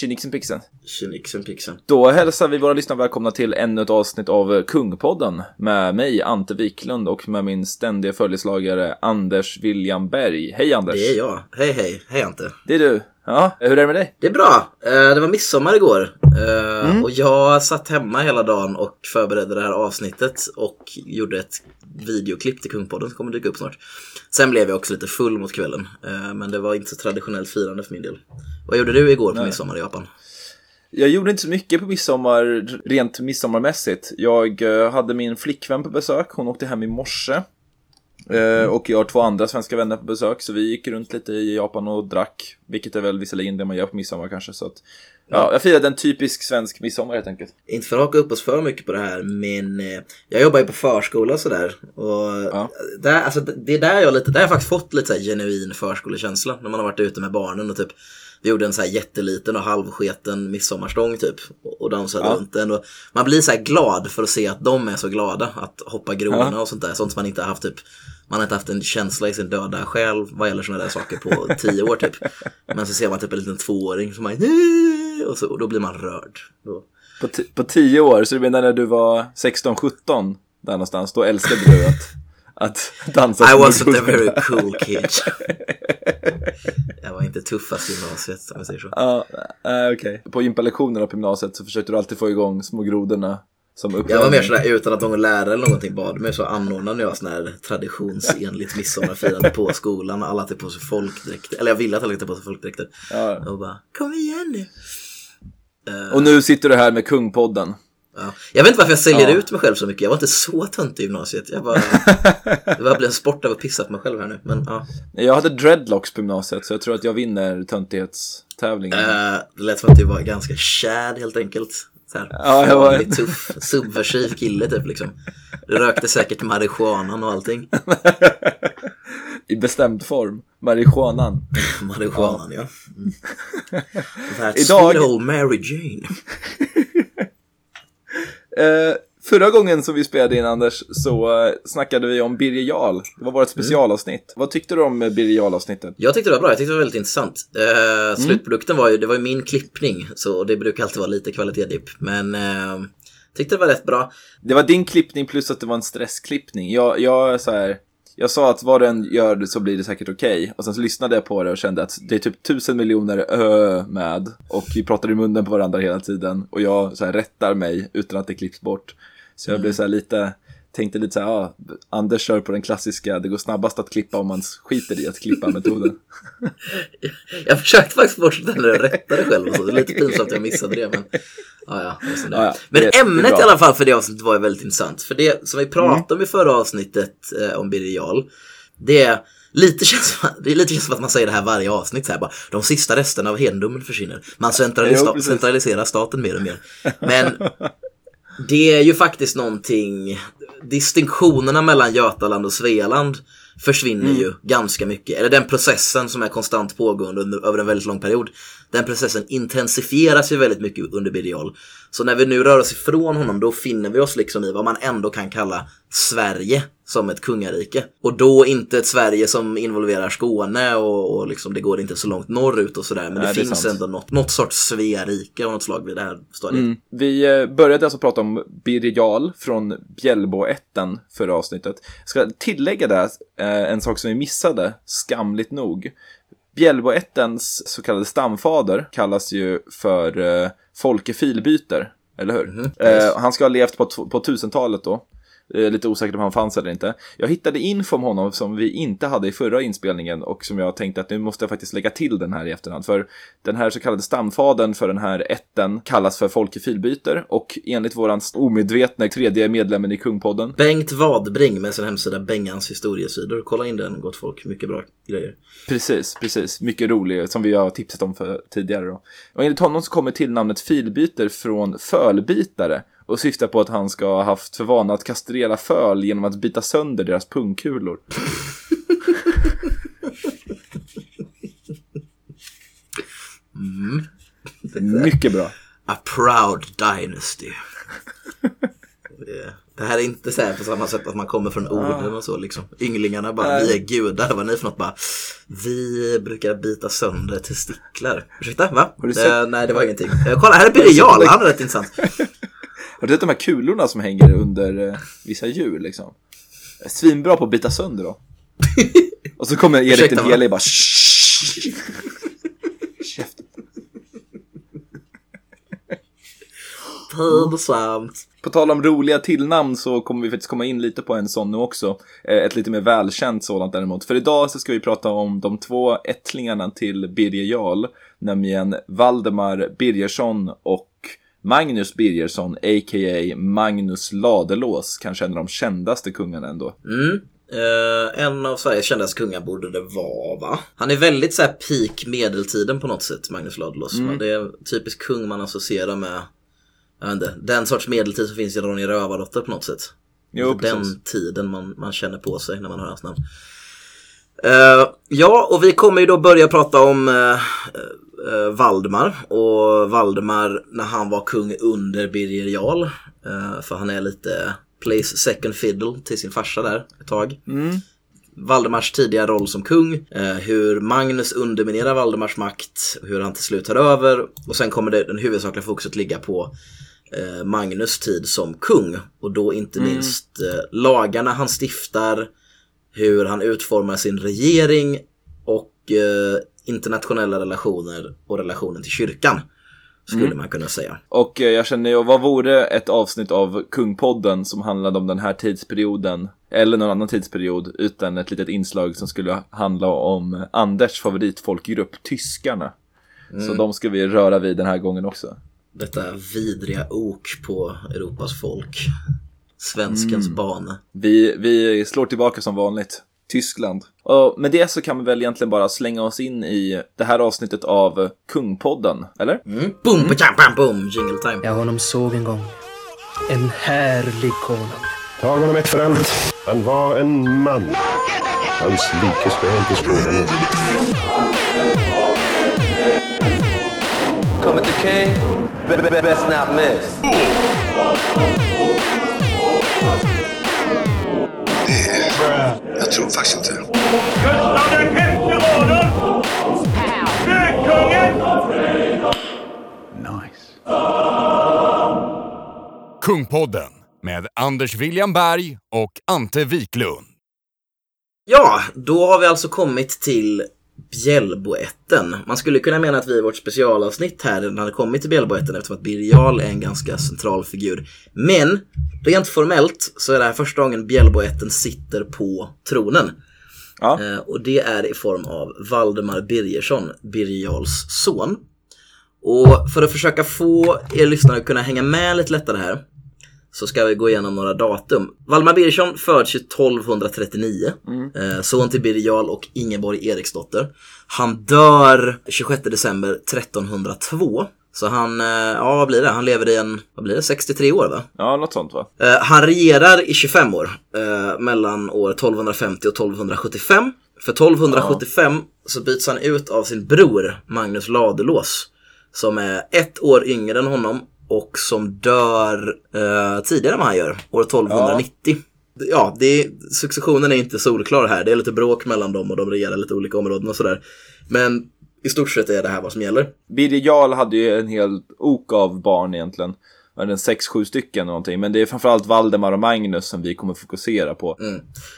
Tjenixen pixen. Tjenixen pixen. Då hälsar vi våra lyssnare välkomna till ännu ett avsnitt av Kungpodden med mig, Ante Wiklund och med min ständiga följeslagare Anders William Berg. Hej Anders! Det är jag. Hej hej. Hej Ante. Det är du. Ja, hur är det med dig? Det är bra. Eh, Det var midsommar igår. Eh, Och jag satt hemma hela dagen och förberedde det här avsnittet och gjorde ett videoklipp till Kungpodden som kommer dyka upp snart. Sen blev jag också lite full mot kvällen. eh, Men det var inte så traditionellt firande för min del. Vad gjorde du igår på midsommar i Japan? Jag gjorde inte så mycket på midsommar, rent midsommarmässigt. Jag hade min flickvän på besök, hon åkte hem i morse. Eh, och jag har två andra svenska vänner på besök, så vi gick runt lite i Japan och drack. Vilket är väl visserligen det man gör på midsommar kanske. Så att, ja, jag firade en typisk svensk midsommar helt enkelt. Inte för att haka upp oss för mycket på det här, men eh, jag jobbar ju på förskola och sådär. Och Ja. där, alltså, det är där jag lite, där har jag faktiskt fått lite så här genuin förskolekänsla. När man har varit ute med barnen och typ vi gjorde en så här jätteliten och halvsketen midsommarstång typ. Och dansade Ja. runt den. Och man blir så här glad för att se att de är så glada. Att hoppa grodorna Ja. och sånt där. Sånt som man inte har haft typ. Man har inte haft en känsla i sin döda själ vad gäller sådana där saker på tio år typ. Men så ser man typ en liten tvååring som bara och, så, och då blir man rörd. Då, På, på tio år, så du menar när du var 16-17 där någonstans, då älskade du att, att dansa I wasn't a very cool kid. jag var inte tuffast i gymnasiet om jag säger så. Ja, äh, okej. På gympalektionerna på gymnasiet så försökte du alltid få igång små grodorna Jag var mer sådär utan att någon lärare eller någonting bad mig så anordnade jag sån här traditionsenligt midsommarfirande på skolan alla hade på sig folkdräkter. Eller jag ville att alla hade på sig folkdräkter. Ja. Och bara, kom igen nu. Och nu sitter du här med Kungpodden. Ja. Jag vet inte varför jag säljer Ja. ut mig själv så mycket. Jag var inte så tönt i gymnasiet. Jag bara, det bara blev en sport av att pissa på mig själv här nu. Men ja. Jag hade dreadlocks på gymnasiet så jag tror att jag vinner töntighetstävlingen. Eh, det lät som att du var ganska kär helt enkelt. Så här, Ja, jag var- farlig, tuff, subversiv kille typ liksom. Rökte säkert marijuanan och allting. I bestämd form. Marijuanan. Marijuanan ja. Mm. That Idag- sweet old Mary Jane. Eh, förra gången som vi spelade in Anders så eh, snackade vi om Birger Jarl. Det var vårt specialavsnitt. Vad tyckte du om eh, Birger Jarl-avsnittet? Jag tyckte det var bra, jag tyckte det var väldigt intressant. Eh, slutprodukten var ju, det var ju min klippning, så det brukar alltid vara lite kvalitetsdipp. Men eh, tyckte det var rätt bra. Det var din klippning plus att det var en stressklippning. Jag, jag, så här, jag sa att vad den gör så blir det säkert okej. Och sen så lyssnade jag på det och kände att det är typ tusen miljoner ö med. Och vi pratar i munnen på varandra hela tiden. Och jag så här, rättar mig utan att det klipps bort. Så jag blev så här lite, tänkte lite så här, ja, Anders kör på den klassiska, det går snabbast att klippa om man skiter i att klippa metoden. Jag försökte faktiskt fortsätta när jag rättade själv och så. Det är lite pinsamt att jag missade det. Men, ja, ja, det det är. Ja, men det- det ämnet bra. i alla fall för det avsnittet var väldigt intressant. För det som vi pratade om i förra avsnittet eh, om Birger Jarl, det är Lite känns, det är lite känns som att man säger det här varje avsnitt. Så här, bara, de sista resterna av hedendomen försvinner. Man centralis- Jo, centraliserar staten mer och mer. Men det är ju faktiskt någonting, distinktionerna mellan Götaland och Svealand försvinner ju ganska mycket. Eller den processen som är konstant pågående under, över en väldigt lång period. Den processen intensifieras ju väldigt mycket under Birger. Så när vi nu rör oss ifrån honom då finner vi oss liksom i vad man ändå kan kalla Sverige som ett kungarike. Och då inte ett Sverige som involverar Skåne och, och liksom det går inte så långt norrut och sådär. Men Nej, det det finns sant. ändå något, något sorts Svearike av något slag vid det här stadiet. Mm. Vi eh, började alltså prata om Birger från Bjällboätten förra avsnittet. Jag ska tillägga där eh, en sak som vi missade, skamligt nog. Bjällboättens så kallade stamfader kallas ju för eh, Folke Filbyter, eller hur? Mhm, eh, han ska ha levt på, på 1000-talet då. Eh, Lite osäkert om han fanns eller inte. Jag hittade info om honom som vi inte hade i förra inspelningen och som jag tänkte att nu måste jag faktiskt lägga till den här i efterhand. För den här så kallade stamfadern för den här ätten kallas för Folke Filbyter och enligt våran omedvetna tredje medlemmen i Kungpodden Bengt Vadbring med sin hemsida Bengans historiesidor. Kolla in den gott folk, mycket bra grejer. Precis, precis. Mycket rolig, som vi har tipsat om för tidigare. Då. Och enligt honom så kommer tillnamnet filbyter från fölbitare och syftar på att han ska ha haft för vana att kastrera föl genom att bita sönder deras pungkulor. Mycket bra. A proud dynasty. Det- här är inte så här på samma sätt att man kommer från orden och så liksom. Ynglingarna bara, vi är gudar. Vad är ni för något? Bara, vi brukar bita sönder testiklar. Ursäkta, va? Det, sett- nej, det var ingenting. Eh, Kolla, här är Birger Jarl. Han är rätt intressant. Har du sett de här kulorna som hänger under eh, vissa djur liksom? Svinbra på att bita sönder då. Och så kommer Erik den va? helige bara. Käften. Pinsamt. På tal om roliga tillnamn så kommer vi faktiskt komma in lite på en sån nu också. Eh, Ett lite mer välkänt sådant däremot. För idag så ska vi prata om de två ättlingarna till Birger Jarl, nämligen Valdemar Birgersson och Magnus Birgersson, a.k.a. Magnus Ladulås, kanske en av de kändaste kungarna ändå. Mm. Eh, en av Sveriges kändaste kungar borde det vara va? Han är väldigt så här peak medeltiden på något sätt, Magnus Ladulås. Men Det är en typisk kung man associerar med, jag vet inte, den sorts medeltid som finns i Ronja Rövardotter på något sätt. Jo, precis. den tiden man, man känner på sig när man hör hans namn. Eh, ja, och vi kommer ju då börja prata om eh, eh, Valdemar och Valdemar när han var kung under Birger Jarl. Eh, för han är lite plays second fiddle till sin farsa där ett tag. Valdemars tidiga roll som kung, eh, hur Magnus underminerar Valdemars makt, hur han till slut tar över och sen kommer det den huvudsakliga fokuset ligga på eh, Magnus tid som kung och då inte minst eh, lagarna han stiftar, hur han utformar sin regering och eh, internationella relationer och relationen till kyrkan. Skulle man kunna säga. Och eh, jag känner ju, vad vore ett avsnitt av Kungpodden som handlade om den här tidsperioden, eller någon annan tidsperiod, utan ett litet inslag som skulle handla om Anders favoritfolkgrupp, tyskarna. Så de ska vi röra vid den här gången också. Detta vidriga ok på Europas folk. Svenskens bane. Vi, vi slår tillbaka som vanligt. Tyskland. Och med det så kan vi väl egentligen bara slänga oss in i det här avsnittet av Kungpodden, eller? Mm. Boom, bam, bam, boom, jingle time. Jag honom såg en gång. En härlig konung. Tag honom ett för allt. Han var en man. Hans like nu. Coming to King, be- be- best not miss. Tror faktiskt inte det. Gustav den femte Adolf! Gökungen! Kungpodden med Anders William Berg och Ante Wiklund. Ja, då har vi alltså kommit till Bjällboätten. Man skulle kunna mena att vi i vårt specialavsnitt här redan hade kommit till Bjällboätten eftersom att Birger Jarl är en ganska central figur. Men rent formellt så är det här första gången Bjällboätten sitter på tronen. Ja. Eh, och det är i form av Valdemar Birgersson, Birger Jarls son. Och för att försöka få er lyssnare att kunna hänga med lite lättare här så ska vi gå igenom några datum. Valdemar Birgersson föds ju 1239. Eh, son till Birger Jarl och Ingeborg Eriksdotter. Han dör 26 december 1302. Så han, eh, ja vad blir det? Han lever i en, vad blir det, 63 år va? Ja, något sånt va? Eh, han regerar i 25 år, mellan år 1250 och 1275. För 1275 så byts han ut av sin bror Magnus Ladulås. Som är ett år yngre än honom och som dör eh, tidigare än vad han gör, år 1290. Ja, det är, successionen är inte solklar här. Det är lite bråk mellan dem och de regerar lite olika områden och sådär. Men i stort sett är det här vad som gäller. Birger Jarl hade ju en hel ok av barn egentligen. Var det en sex, sju stycken någonting. Men det är framförallt Valdemar och Magnus som vi kommer fokusera på.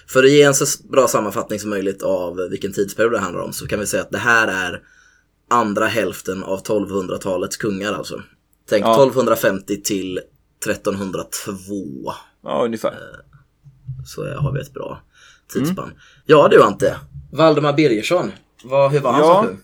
För att ge en så bra sammanfattning som möjligt av vilken tidsperiod det handlar om så kan vi säga att det här är andra hälften av 1200-talets kungar alltså. Tänk Ja. 1250 till 1302. Ja, ungefär. Så har vi ett bra tidsspann. Ja du Ante, Valdemar Birgersson. Vad, hur var han Ja. som?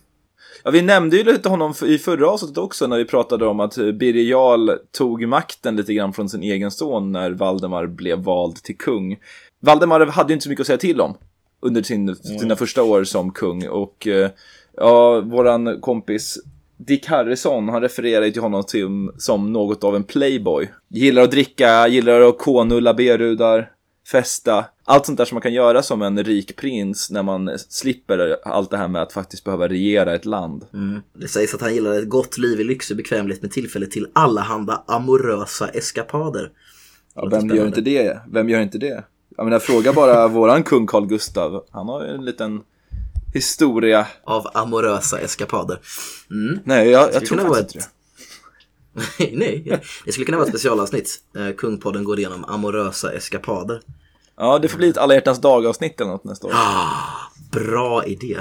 Ja, vi nämnde ju lite honom i förra avsnittet också när vi pratade om att eh, Birger Jarl tog makten lite grann från sin egen son när Valdemar blev vald till kung. Valdemar hade ju inte så mycket att säga till om under sin, sina första år som kung och eh, ja, våran kompis Dick Harrison, han refererar ju till honom till, som något av en playboy. Gillar att dricka, gillar att k-nulla berudar, festa. Allt sånt där som man kan göra som en rik prins när man slipper allt det här med att faktiskt behöva regera ett land. Det sägs att han gillade ett gott liv i lyx och bekvämlighet med tillfälle till allehanda amorösa eskapader. Ja, vem gör spännande. inte det? Vem gör inte det? Jag menar, fråga bara våran kung Carl Gustav. Han har ju en liten historia. Av amorösa eskapader. Nej, jag, jag tror faktiskt inte det. Nej, det skulle kunna vara ett specialavsnitt. Eh, Kungpodden går igenom amorösa eskapader. Ja, det får bli ett alla hjärtans dag-avsnitt eller något nästa år. Bra idé.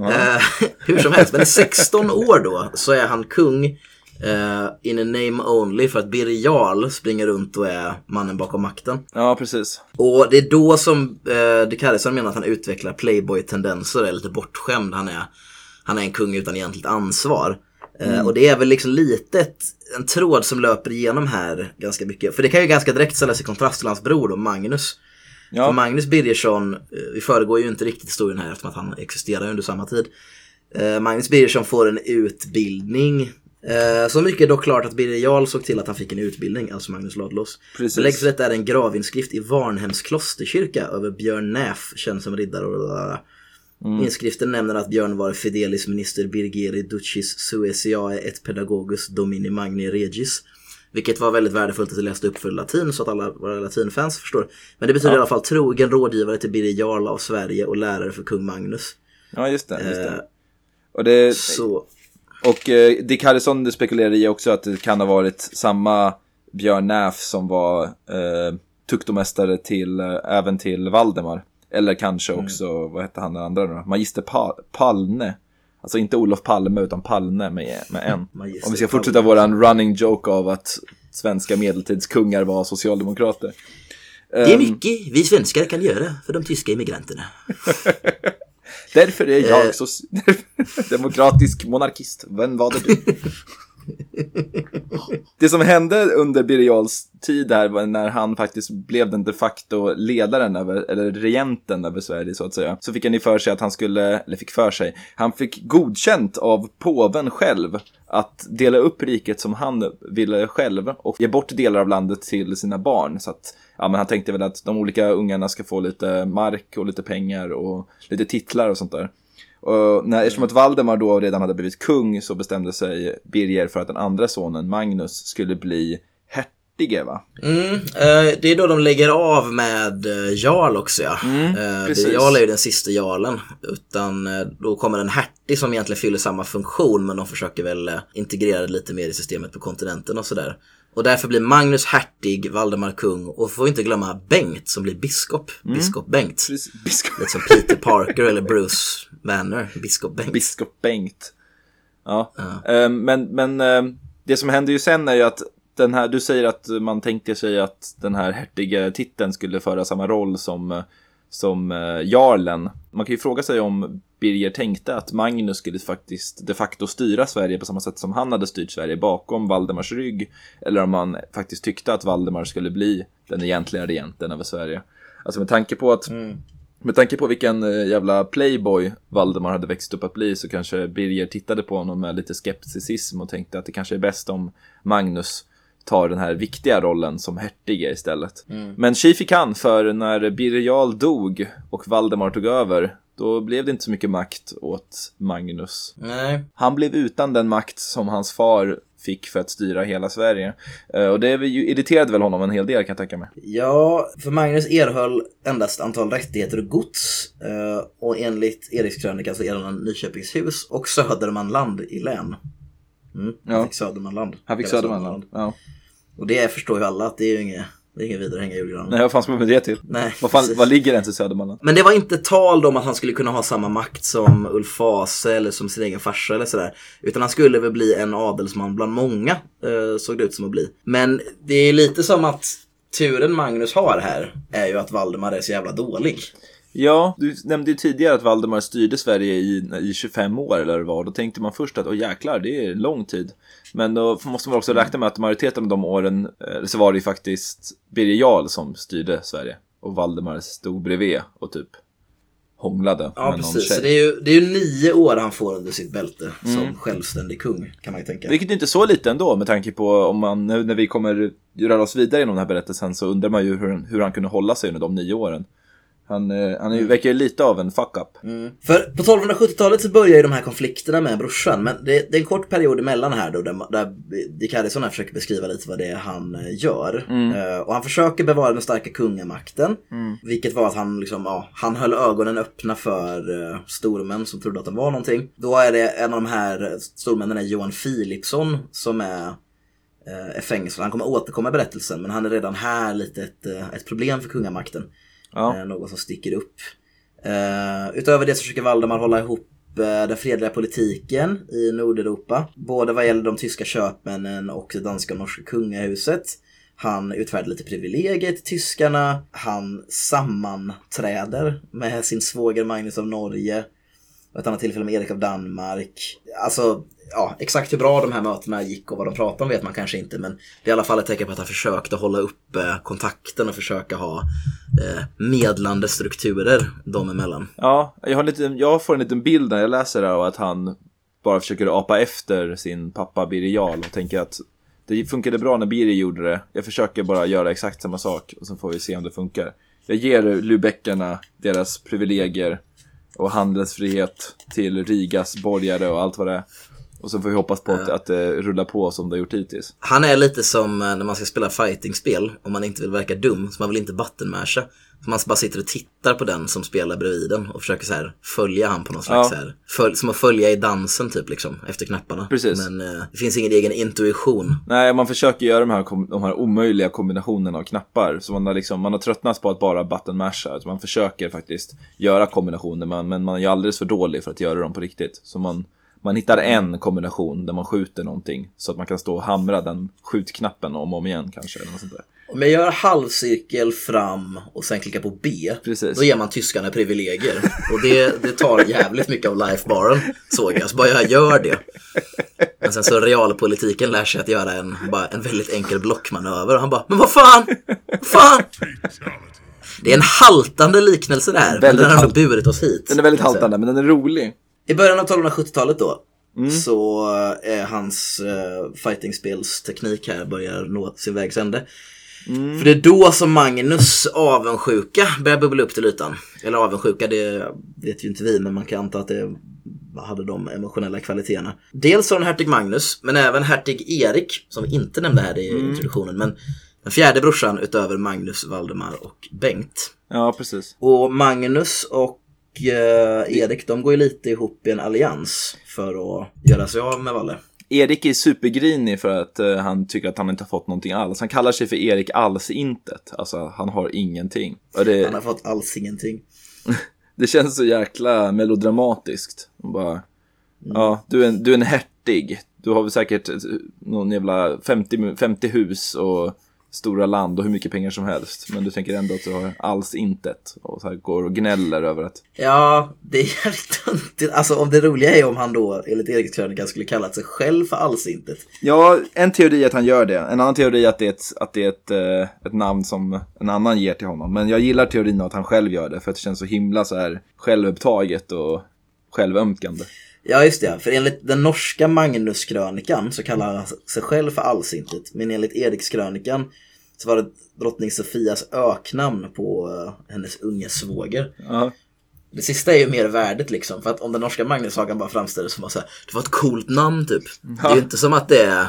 Eh, hur som helst, men i 16 år då så är han kung eh, in a name only för att Birger Jarl springer runt och är mannen bakom makten. Ja, precis. Och det är då som eh, de Carlsson menar att han utvecklar playboy-tendenser, är lite bortskämd. Han är, han är en kung utan egentligt ansvar. Eh, och det är väl liksom lite en tråd som löper igenom här ganska mycket. För det kan ju ganska direkt ställas i kontrast till hans bror då, Magnus. För Ja, Magnus Birgersson, vi föregår ju inte riktigt historien här eftersom att han existerar under samma tid. Magnus Birgersson får en utbildning. Eh, så mycket är dock klart att Birger Jarl såg till att han fick en utbildning, alltså Magnus Ladulås. Belägg för detta är en gravinskrift i Varnhems klosterkyrka över Björn Näf, känd som riddare och blablabla. Inskriften nämner att Björn var Fidelis minister Birgeri Ducis Suesiae et Pedagogus Domini Magni Regis. Vilket var väldigt värdefullt att jag läste upp för latin så att alla våra latinfans förstår. Men det betyder i alla fall trogen rådgivare till Birger Jarl av Sverige och lärare för kung Magnus. ja just det. Just Eh, det. Och, det, så, och eh, Dick Harrison spekulerar i också att det kan ha varit samma Björn Näf som var eh, tuktomästare till, eh, även till Valdemar. Eller kanske Mm. också, vad hette han den andra då? Magister pa Palne. Alltså inte Olof Palme utan Palne med, med en. Magister Om vi ska Palme. fortsätta våran running joke av att svenska medeltidskungar var socialdemokrater. det är Ehm, mycket vi svenskar kan göra för de tyska immigranterna. Därför är jag Eh. så demokratisk monarkist. Vem var det du? det som hände under Birger Jarls tid här var när han faktiskt blev den de facto ledaren över, eller regenten över Sverige så att säga. Så fick han ju för sig att han skulle, eller fick för sig, han fick godkänt av påven själv att dela upp riket som han ville själv och ge bort delar av landet till sina barn. Så att, ja men han tänkte väl att de olika ungarna ska få lite mark och lite pengar och lite titlar och sånt där. Och när, eftersom att Valdemar då redan hade blivit kung så bestämde sig Birger för att den andra sonen, Magnus, skulle bli hertige va? Mm, eh, det är då de lägger av med eh, Jarl också ja. eh, precis. det- Jarl är ju den sista jarlen. Utan eh, då kommer en hertig som egentligen fyller samma funktion men de försöker väl eh, integrera det lite mer i systemet på kontinenten och sådär. Och därför blir Magnus hertig, Valdemar kung och får inte glömma Bengt som blir biskop. Biskop Bengt. Precis. Biskop, Lite som Peter Parker eller Bruce Banner, biskop Bengt. Biskop Bengt. Ja, Ehm, men, men ehm, det som händer ju sen är ju att den här, du säger att man tänkte sig att den här hertige titeln skulle föra samma roll som, eh, som eh, jarlen. Man kan ju fråga sig om Birger tänkte att Magnus skulle faktiskt de facto styra Sverige på samma sätt som han hade styrt Sverige bakom Valdemars rygg. Eller om han faktiskt tyckte att Valdemar skulle bli den egentliga regenten över Sverige. Alltså med tanke på att med tanke på vilken eh, jävla playboy Valdemar hade växt upp att bli så kanske Birger tittade på honom med lite skepticism och tänkte att det kanske är bäst om Magnus tar den här viktiga rollen som hertige istället. Men tji fick han, för när Birger Jarl dog och Valdemar tog över, då blev det inte så mycket makt åt Magnus. Nej. Han blev utan den makt som hans far fick för att styra hela Sverige. Eh, Och det irriterade väl honom en hel del kan jag tänka mig. Ja, för Magnus erhöll endast antal rättigheter och gods. eh, Och enligt Erikskrönikan så erhöll han Nyköpingshus och Södermanland i län. Mm, han Ja. fick Södermanland. Han fick Södermanland. Ja. Och det förstår ju alla att det är ju inget, det är inget vidare hänga i julgranen. Nej, vad fan ska man med det till? Nej, Vad, fan, vad ligger ens i Södermanland? Men det var inte tal om att han skulle kunna ha samma makt som Ulf Vase eller som sin egen farsa eller sådär. Utan han skulle väl bli en adelsman bland många, eh, såg det ut som att bli. Men det är lite som att turen Magnus har här är ju att Valdemar är så jävla dålig. Ja, du nämnde ju tidigare att Valdemar styrde Sverige i, i 25 år eller vad det var. Då tänkte man först att åh jäklar, det är lång tid. Men då måste man också räkna med att majoriteten av de åren eh, så var det ju faktiskt Birger Jarl som styrde Sverige. Och Valdemar stod bredvid och typ hånglade Ja med någon precis, så tjej. det är, ju, det är ju nio år han får under sitt bälte som självständig kung kan man ju tänka. Vilket inte är så lite ändå med tanke på om man, nu när vi kommer röra oss vidare genom den här berättelsen så undrar man ju hur, hur han kunde hålla sig under de nio åren. Han, eh, han är, verkar ju lite av en fuck-up. För på 1270-talet så börjar ju de här konflikterna med brorsan. Men det, det är en kort period emellan här då där, där Dick Harrison här försöker beskriva lite vad det är han eh, gör. Eh, och han försöker bevara den starka kungamakten. Vilket var att han liksom, ja, han höll ögonen öppna för uh, stormän som trodde att de var någonting. Då är det en av de här stormännen är Johan Philipsson som är är fängslad. Han kommer återkomma i berättelsen men han är redan här lite ett, ett problem för kungamakten. Ja. Eh, något som sticker upp. Eh, utöver det så försöker Valdemar hålla ihop eh, den fredliga politiken i Nordeuropa. Både vad gäller de tyska köpmännen och det danska och norska kungahuset. Han utfärdar lite privilegier till tyskarna. Han sammanträder med sin svåger Magnus av Norge. Och ett annat tillfälle med Erik av Danmark. Alltså, ja, exakt hur bra de här mötena gick och vad de pratade om vet man kanske inte. Men det är i alla fall ett tecken på att han försökte hålla upp eh, kontakten och försöka ha eh, medlande strukturer dem emellan. Ja, jag, har lite, jag får en liten bild när jag läser det här av att han bara försöker apa efter sin pappa Birger Jarl och tänker att det funkade bra när Birger gjorde det. Jag försöker bara göra exakt samma sak och så får vi se om det funkar. Jag ger Lübeckarna deras privilegier och handelsfrihet till Rigas borgare och allt vad det är. Och så får vi hoppas på att, att det rullar på som det har gjort hittills. Han är lite som eh, när man ska spela fightingspel om man inte vill verka dum, så man vill inte buttonmasha. Så man bara sitter och tittar på den som spelar bredvid en och försöker så här följa han på någon slags Ja. så här, följ, som att följa i dansen typ liksom, efter knapparna. Precis. Men eh, det finns ingen egen intuition. Nej, man försöker göra de här, de här omöjliga kombinationerna av knappar. Så man har, liksom, man har tröttnat på att bara button masha. Så man försöker faktiskt göra kombinationer, men, men man är ju alldeles för dålig för att göra dem på riktigt. Så man, man hittar en kombination där man skjuter någonting. Så att man kan stå och hamra den skjutknappen om och om igen kanske. Eller något sånt där. Om jag gör halvcirkel fram och sen klickar på B, Precis. då ger man tyskarna privilegier. Och det, det tar jävligt mycket av lifebaren, såg jag. Så bara jag gör det. Men sen så realpolitiken lär sig att göra en, bara en väldigt enkel blockmanöver. Och han bara, men vad fan! Fan! Det är en haltande liknelse det här, men Väldigt den har halt- burit oss hit. Den är väldigt haltande, men den är rolig. I början av 1270-talet då Mm. så är hans uh, fightingspelsteknik här börjar nå sin vägs ände. Mm. För det är då som Magnus avundsjuka börjar bubbla upp till ytan. Eller avundsjuka, det vet ju inte vi, men man kan anta att det hade de emotionella kvaliteterna. Dels har den hertig Magnus, men även hertig Erik, som vi inte nämnde här i Mm. introduktionen. Men den fjärde brorsan utöver Magnus, Valdemar och Bengt. Ja, precis. Och Magnus och eh, Erik, de går ju lite ihop i en allians för att göra sig av med Valle. Erik är supergrinig för att eh, han tycker att han inte har fått någonting alls. Han kallar sig för Erik alls intet. Alltså, han har ingenting. Det, Han har fått alls ingenting. Det känns så jäkla melodramatiskt. Bara, Ja, du är, en, du är en hertig. Du har väl säkert ett- någon jävla 50, 50 hus och stora land och hur mycket pengar som helst. Men du tänker ändå att du har alls intet. Och så här går och gnäller över att Ja, det är jävligt töntigt. Alltså om det roliga är om han då, enligt Eriks krönika, skulle kallat sig själv för allsintet. Ja, en teori är att han gör det. En annan teori är att det är ett, att det är ett, eh, ett namn som en annan ger till honom. Men jag gillar teorin att han själv gör det. För att det känns så himla så här självupptaget och självömkande. Ja, just det. För enligt den norska Magnuskrönikan så kallar han sig själv för allsintet. Men enligt Erikskrönikan så var det drottning Sofias öknamn på eh, hennes unge svåger. Ja. Det sista är ju mer värdet liksom. För att om den norska Magnussagan bara framställer som att det var ett coolt namn typ. Det är ju inte som att det är...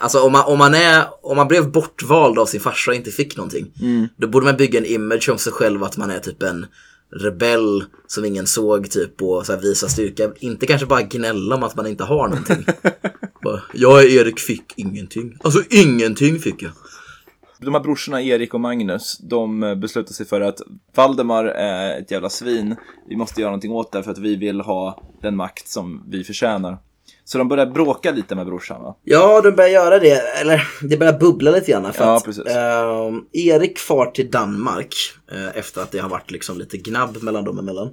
Alltså om man, om, man är, om man blev bortvald av sin farsa och inte fick någonting. Då borde man bygga en image om sig själv att man är typ en rebell som ingen såg typ och så här visa styrka. Inte kanske bara gnälla om att man inte har någonting. bara, jag är Erik fick ingenting. Alltså ingenting fick jag. De här brorsorna Erik och Magnus, de eh, beslutar sig för att Valdemar är ett jävla svin. Vi måste göra någonting åt det för att vi vill ha den makt som vi förtjänar. Så de börjar bråka lite med brorsan va? Ja, de börjar göra det. Eller det börjar bubbla lite grann. För Ja, att, precis. ehm, Erik far till Danmark eh, efter att det har varit liksom lite gnabb mellan dem emellan.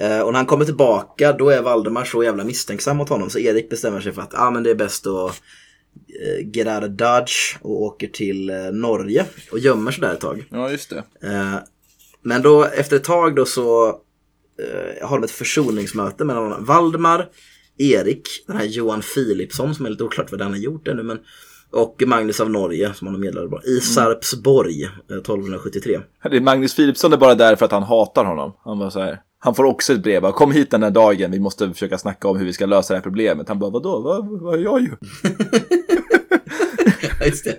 Eh, och när han kommer tillbaka då är Valdemar så jävla misstänksam mot honom så Erik bestämmer sig för att ah, men det är bäst att eh, get out of Dodge och åker till eh, Norge och gömmer sig där ett tag. Ja, just det. Eh, men då efter ett tag då så eh, har de ett försoningsmöte mellan Valdemar, Erik, den här Johan Philipsson som är lite oklart vad han har gjort ännu men Och Magnus av Norge som han medlade bara. I Sarpsborg eh, 1273. Det är Magnus Philipsson är bara där för att han hatar honom. Han bara så här. Han får också ett brev. bara, Kom hit den här dagen. Vi måste försöka snacka om hur vi ska lösa det här problemet. Han bara, vadå? Vad, vad gör jag ju? Just det.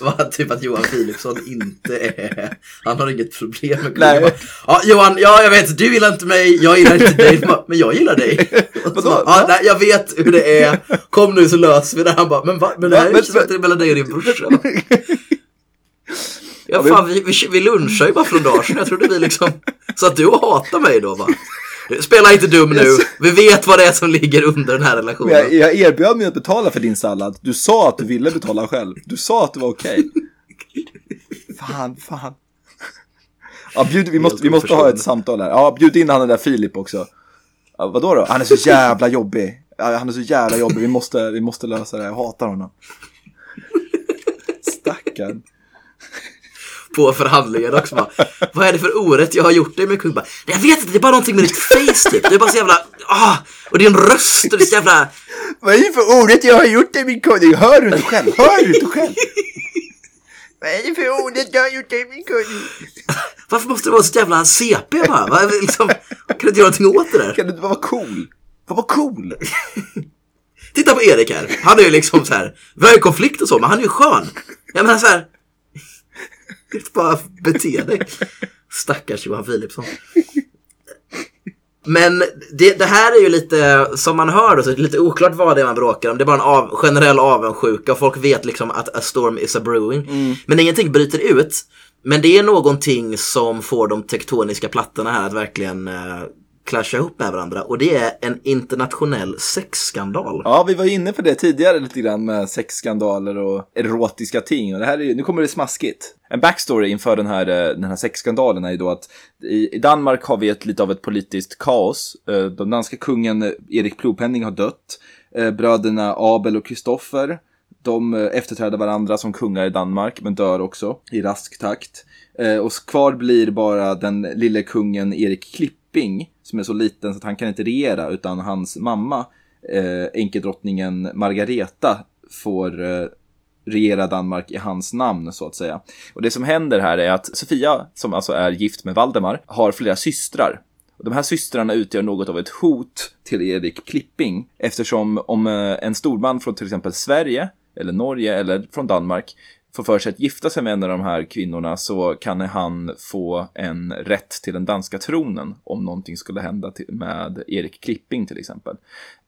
Var typ att Johan Philipsson inte är... Han har inget problem med Nej. Ja, Johan, ja, jag vet, du gillar inte mig, jag gillar inte dig, men jag gillar dig. Så Ja, nej, jag vet hur det är. Kom nu så löser vi det. Han bara, men va? Men det här är ju är mellan dig och din brorsa. Ja, fan, vi, vi, vi lunchade ju bara för några dagar sedan. Jag trodde vi liksom... Så att du hatar mig då, va? Spela inte dum nu. Vi vet vad det är som ligger under den här relationen. Jag, jag erbjöd mig att betala för din sallad. Du sa att du ville betala själv. Du sa att det var okej. Fan, fan. Ja, bjud, vi, måste, vi måste ha ett samtal här. Ja, bjud in han den där Filip också. Ja, vadå då? Han är så jävla jobbig. Han är så jävla jobbig. Vi måste, vi måste lösa det. Jag hatar honom. Stackarn. På förhandlingen också bara, Vad är det för orätt jag har gjort dig med kung? Bara, jag vet inte, det är bara någonting med ditt face typ. Det är bara så jävla, ah, och din röst och det är så jävla, Vad är det för ordet jag har gjort dig min konung? Hör du inte själv? Hör du inte själv? Vad är det för ordet jag har gjort dig min konung? varför måste det vara så jävla CP bara? Vad, liksom, kan du inte göra någonting åt det där? Kan du inte bara vara cool? Bara cool. Titta på Erik här, han är ju liksom så här, vi har ju konflikt och så, men han är ju skön. Jag menar så här, bara bete dig. Stackars Johan Philipsson. Men det, det här är ju lite, som man hör då, så är det lite oklart vad det är man bråkar om. Det är bara en av, generell avundsjuka och folk vet liksom att a storm is a brewing. Men ingenting bryter ut. Men det är någonting som får de tektoniska plattorna här att verkligen eh, clasha ihop med varandra. Och det är en internationell sexskandal. Ja, vi var inne på det tidigare lite grann med sexskandaler och erotiska ting. Och det här är, ju- nu kommer det smaskigt. En backstory inför den här, eh, den här sexskandalen är ju då att i, Danmark har vi ett, lite av ett politiskt kaos. Eh, den danska kungen eh, Erik Plopenning har dött. Bröderna Abel och Kristoffer de efterträder varandra som kungar i Danmark, men dör också i rask takt. Och kvar blir bara den lille kungen Erik Klipping, som är så liten så att han kan inte regera, utan hans mamma, eh, enkedrottningen Margareta, får eh, regera Danmark i hans namn så att säga. Och det som händer här är att Sofia, som alltså är gift med Valdemar, har flera systrar. Och de här systrarna utgör något av ett hot till Erik Klipping eftersom om eh, en storman från till exempel Sverige eller Norge eller från Danmark får för sig att gifta sig med en av de här kvinnorna så kan han få en rätt till den danska tronen om någonting skulle hända med Erik Klipping till exempel.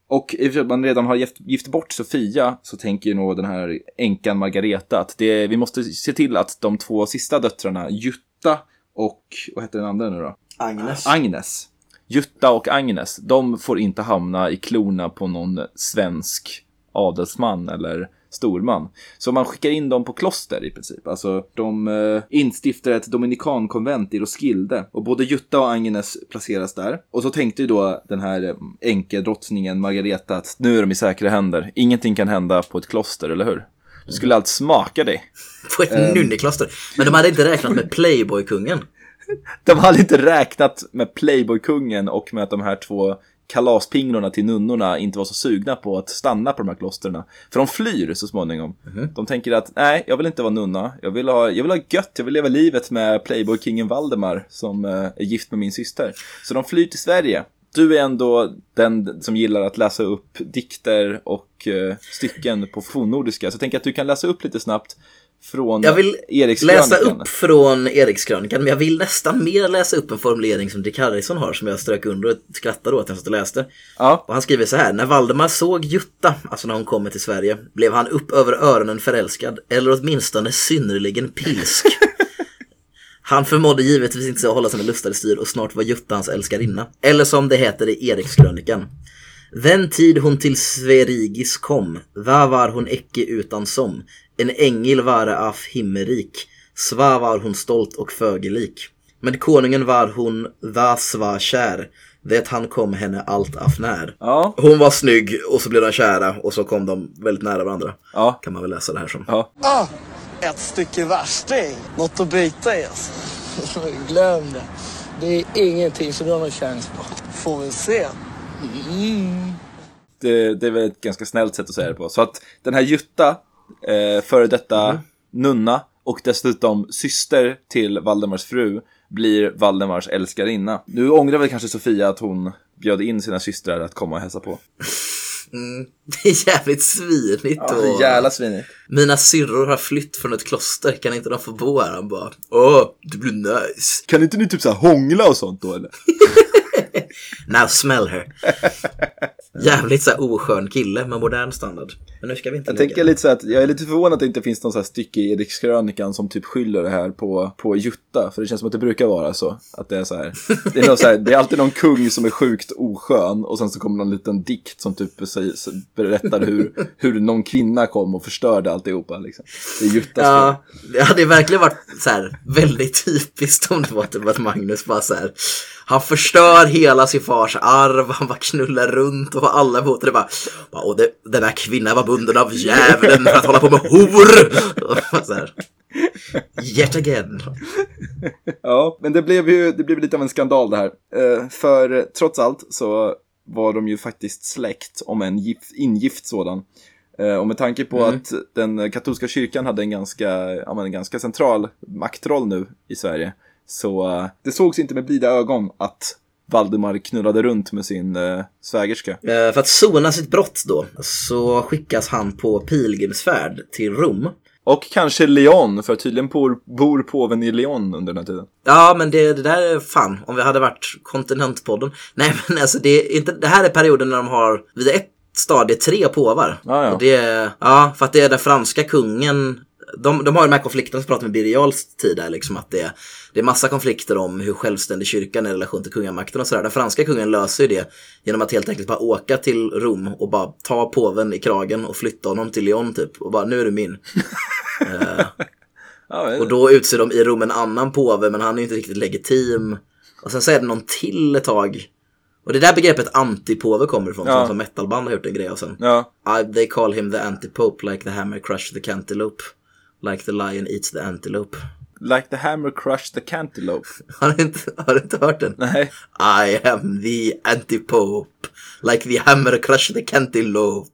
Och i och sig att man redan har gift, gift bort Sofia så tänker ju nog den här änkan Margareta att det, vi måste se till att de två sista döttrarna, Jutta och, vad heter den andra nu då? Agnes. Agnes. Jutta och Agnes, de får inte hamna i klorna på någon svensk adelsman eller storman. Så man skickar in dem på kloster i princip. Alltså de eh, instiftar ett dominikankonvent i Roskilde och både Jutta och Agnes placeras där. Och så tänkte ju då den här eh, enkedrottningen Margareta att nu är de i säkra händer. Ingenting kan hända på ett kloster, eller hur? Du skulle allt smaka dig. På ett nunnekloster. Men de hade inte räknat med Playboy-kungen. De hade inte räknat med Playboy-kungen och med att de här två kalaspinglorna till nunnorna inte var så sugna på att stanna på de här klostren. För de flyr så småningom. De tänker att nej, jag vill inte vara nunna. Jag vill ha, jag vill ha gött, jag vill leva livet med Playboy-kingen Valdemar som eh, är gift med min syster. Så de flyr till Sverige. Du är ändå den som gillar att läsa upp dikter och eh, stycken på fornnordiska. Så jag tänker att du kan läsa upp lite snabbt från Jag vill läsa upp från Erikskrönikan, men jag vill nästan mer läsa upp en formulering som Dick Harrison har som jag strök under och skrattade åt när jag satt och läste. Ja. Och han skriver så här, när Valdemar såg Jutta, alltså när hon kommer till Sverige, blev han upp över öronen förälskad, eller åtminstone synnerligen pilsk. Han förmådde givetvis inte hålla sina lustar i styr och snart var Jutta hans älskarinna. Eller som det heter i Erikskrönikan. Den tid hon till Sverigis kom, va var hon icke utan som, en ängel vare af himmerik, sva var hon stolt och fögelik. Med konungen var hon va sva kär, det han kom henne allt af när. Ja. Hon var snygg och så blev de kära och så kom de väldigt nära varandra. Ja. Kan man väl läsa det här som. Ja. Ah, ett stycke värsting. Något att bita i alltså. Glöm det. Det är ingenting som du har någon chans på. Får vi se. Det, det är väl ett ganska snällt sätt att säga det på. Så att den här Jutta, eh, före detta nunna och dessutom syster till Valdemars fru, blir Valdemars älskarinna. Nu ångrar väl kanske Sofia att hon bjöd in sina systrar att komma och hälsa på. Det är jävligt svinigt. Ja, och... jävla svinigt. Mina syrror har flytt från ett kloster, kan inte de få bo här? Han bara, åh, det blir nice. Kan inte ni typ så här hångla och sånt då eller? Now smell her. Jävligt så här oskön kille med modern standard. Men nu ska vi inte Jag tänker lite så att jag är lite förvånad att det inte finns någon så här stycke i Erikskrönikan som typ skyller det här på, på Jutta. För det känns som att det brukar vara så. Att det är så här. Det är, så här, det är alltid någon kung som är sjukt oskön och sen så kommer någon liten dikt som typ berättar hur, hur någon kvinna kom och förstörde alltihopa. Liksom. Det är Juttas. Ja, det hade verkligen varit så här väldigt typiskt om det var typ att Magnus bara så här. Han förstör hela sin fars arv, han bara knullar runt och alla båtar det bara. Och det, den här kvinnan var bunden av djävulen för att hålla på med hor. Så här. Yet again. Ja, men det blev ju det blev lite av en skandal det här. Eh, för trots allt så var de ju faktiskt släkt, om en gift, ingift sådan. Eh, och med tanke på att den katolska kyrkan hade en ganska, ja, men en ganska central maktroll nu i Sverige. Så eh, det sågs inte med blida ögon att Valdemar knullade runt med sin eh, svägerska. Eh, För att sona sitt brott då så skickas han på pilgrimsfärd till Rom. Och kanske Leon, för tydligen bor, bor påven i Leon under den här tiden. Ja, men det, det där är fan, om vi hade varit kontinentpodden. Nej, men alltså det, är inte, det här är perioden när de har vid ett stadie tre påvar. Ja, ja. Och det ja, för att det är den franska kungen. De, de har ju de här konflikterna som pratar med Birger Jarls tid där, liksom att det, det är massa konflikter om hur självständig kyrkan är i relation till kungamakten och sådär. Den franska kungen löser ju det genom att helt enkelt bara åka till Rom och bara ta påven i kragen och flytta honom till Lyon typ. Och bara, nu är du min. Ja, men- Och då utser de i Rom en annan påve, men han är ju inte riktigt legitim. Och sen så är det någon till ett tag. Och det är där begreppet antipåve kommer ifrån, Ja. som metalband har gjort en grej av sen. ja. I, they call him the antipope, like the hammer crush the cantaloupe. Like the lion eats the antelope. Like the hammer crushed the cantaloupe. Har du inte, har du inte hört den? Nej. I am the antipope. Like the hammer crush the cantaloupe.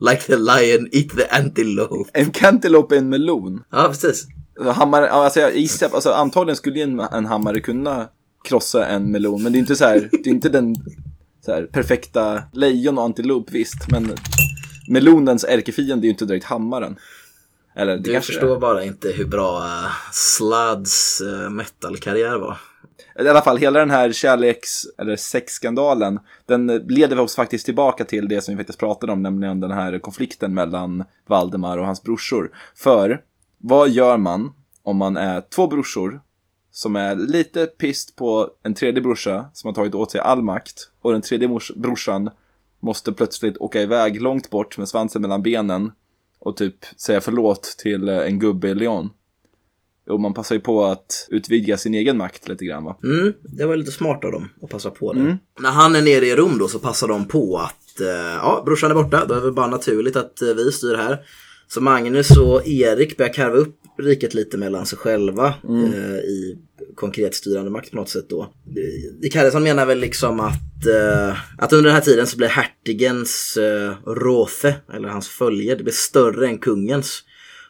Like the lion eat the antelope. En cantaloupe är en melon. Ja, precis. Hammare, ja, alltså jag gissar, alltså antagligen skulle en, en hammare kunna krossa en melon, men det är inte så här, det är inte den så här, perfekta lejon och antilop visst, men melonens ärkefiende är ju inte direkt hammaren. Eller Du förstår bara inte hur bra uh, Slads uh, metalkarriär var. I alla fall, hela den här kärleks eller sexskandalen, den leder oss faktiskt tillbaka till det som vi faktiskt pratade om, nämligen den här konflikten mellan Valdemar och hans brorsor. För, vad gör man om man är två brorsor som är lite pist på en tredje brorsa som har tagit åt sig all makt och den tredje brorsan måste plötsligt åka iväg långt bort med svansen mellan benen och typ säga förlåt till eh, en gubbe i Leon. Och man passar ju på att utvidga sin egen makt lite grann va? Mm, det var lite smart av dem att passa på det. När han är nere i Rom då så passar de på att, eh, ja, brorsan är borta, då är det bara naturligt att eh, vi styr här. Så Magnus och Erik börjar karva upp riket lite mellan sig själva eh, i konkret styrande makt på något sätt då. Dick Harrison menar väl liksom att, eh, att under den här tiden så blir hertigens eh, råfe, eller hans följe, det blir större än kungens.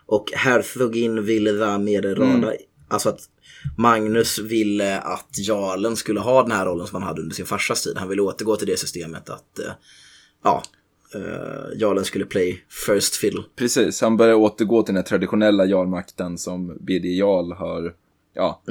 Och hertugin ville där med rada, alltså att Magnus ville att jarlen skulle ha den här rollen som han hade under sin farsas tid. Han ville återgå till det systemet att, eh, ja, eh, jarlen skulle play first fiddle. Precis, han börjar återgå till den här traditionella jarlmakten som Birger Jarl har, ja,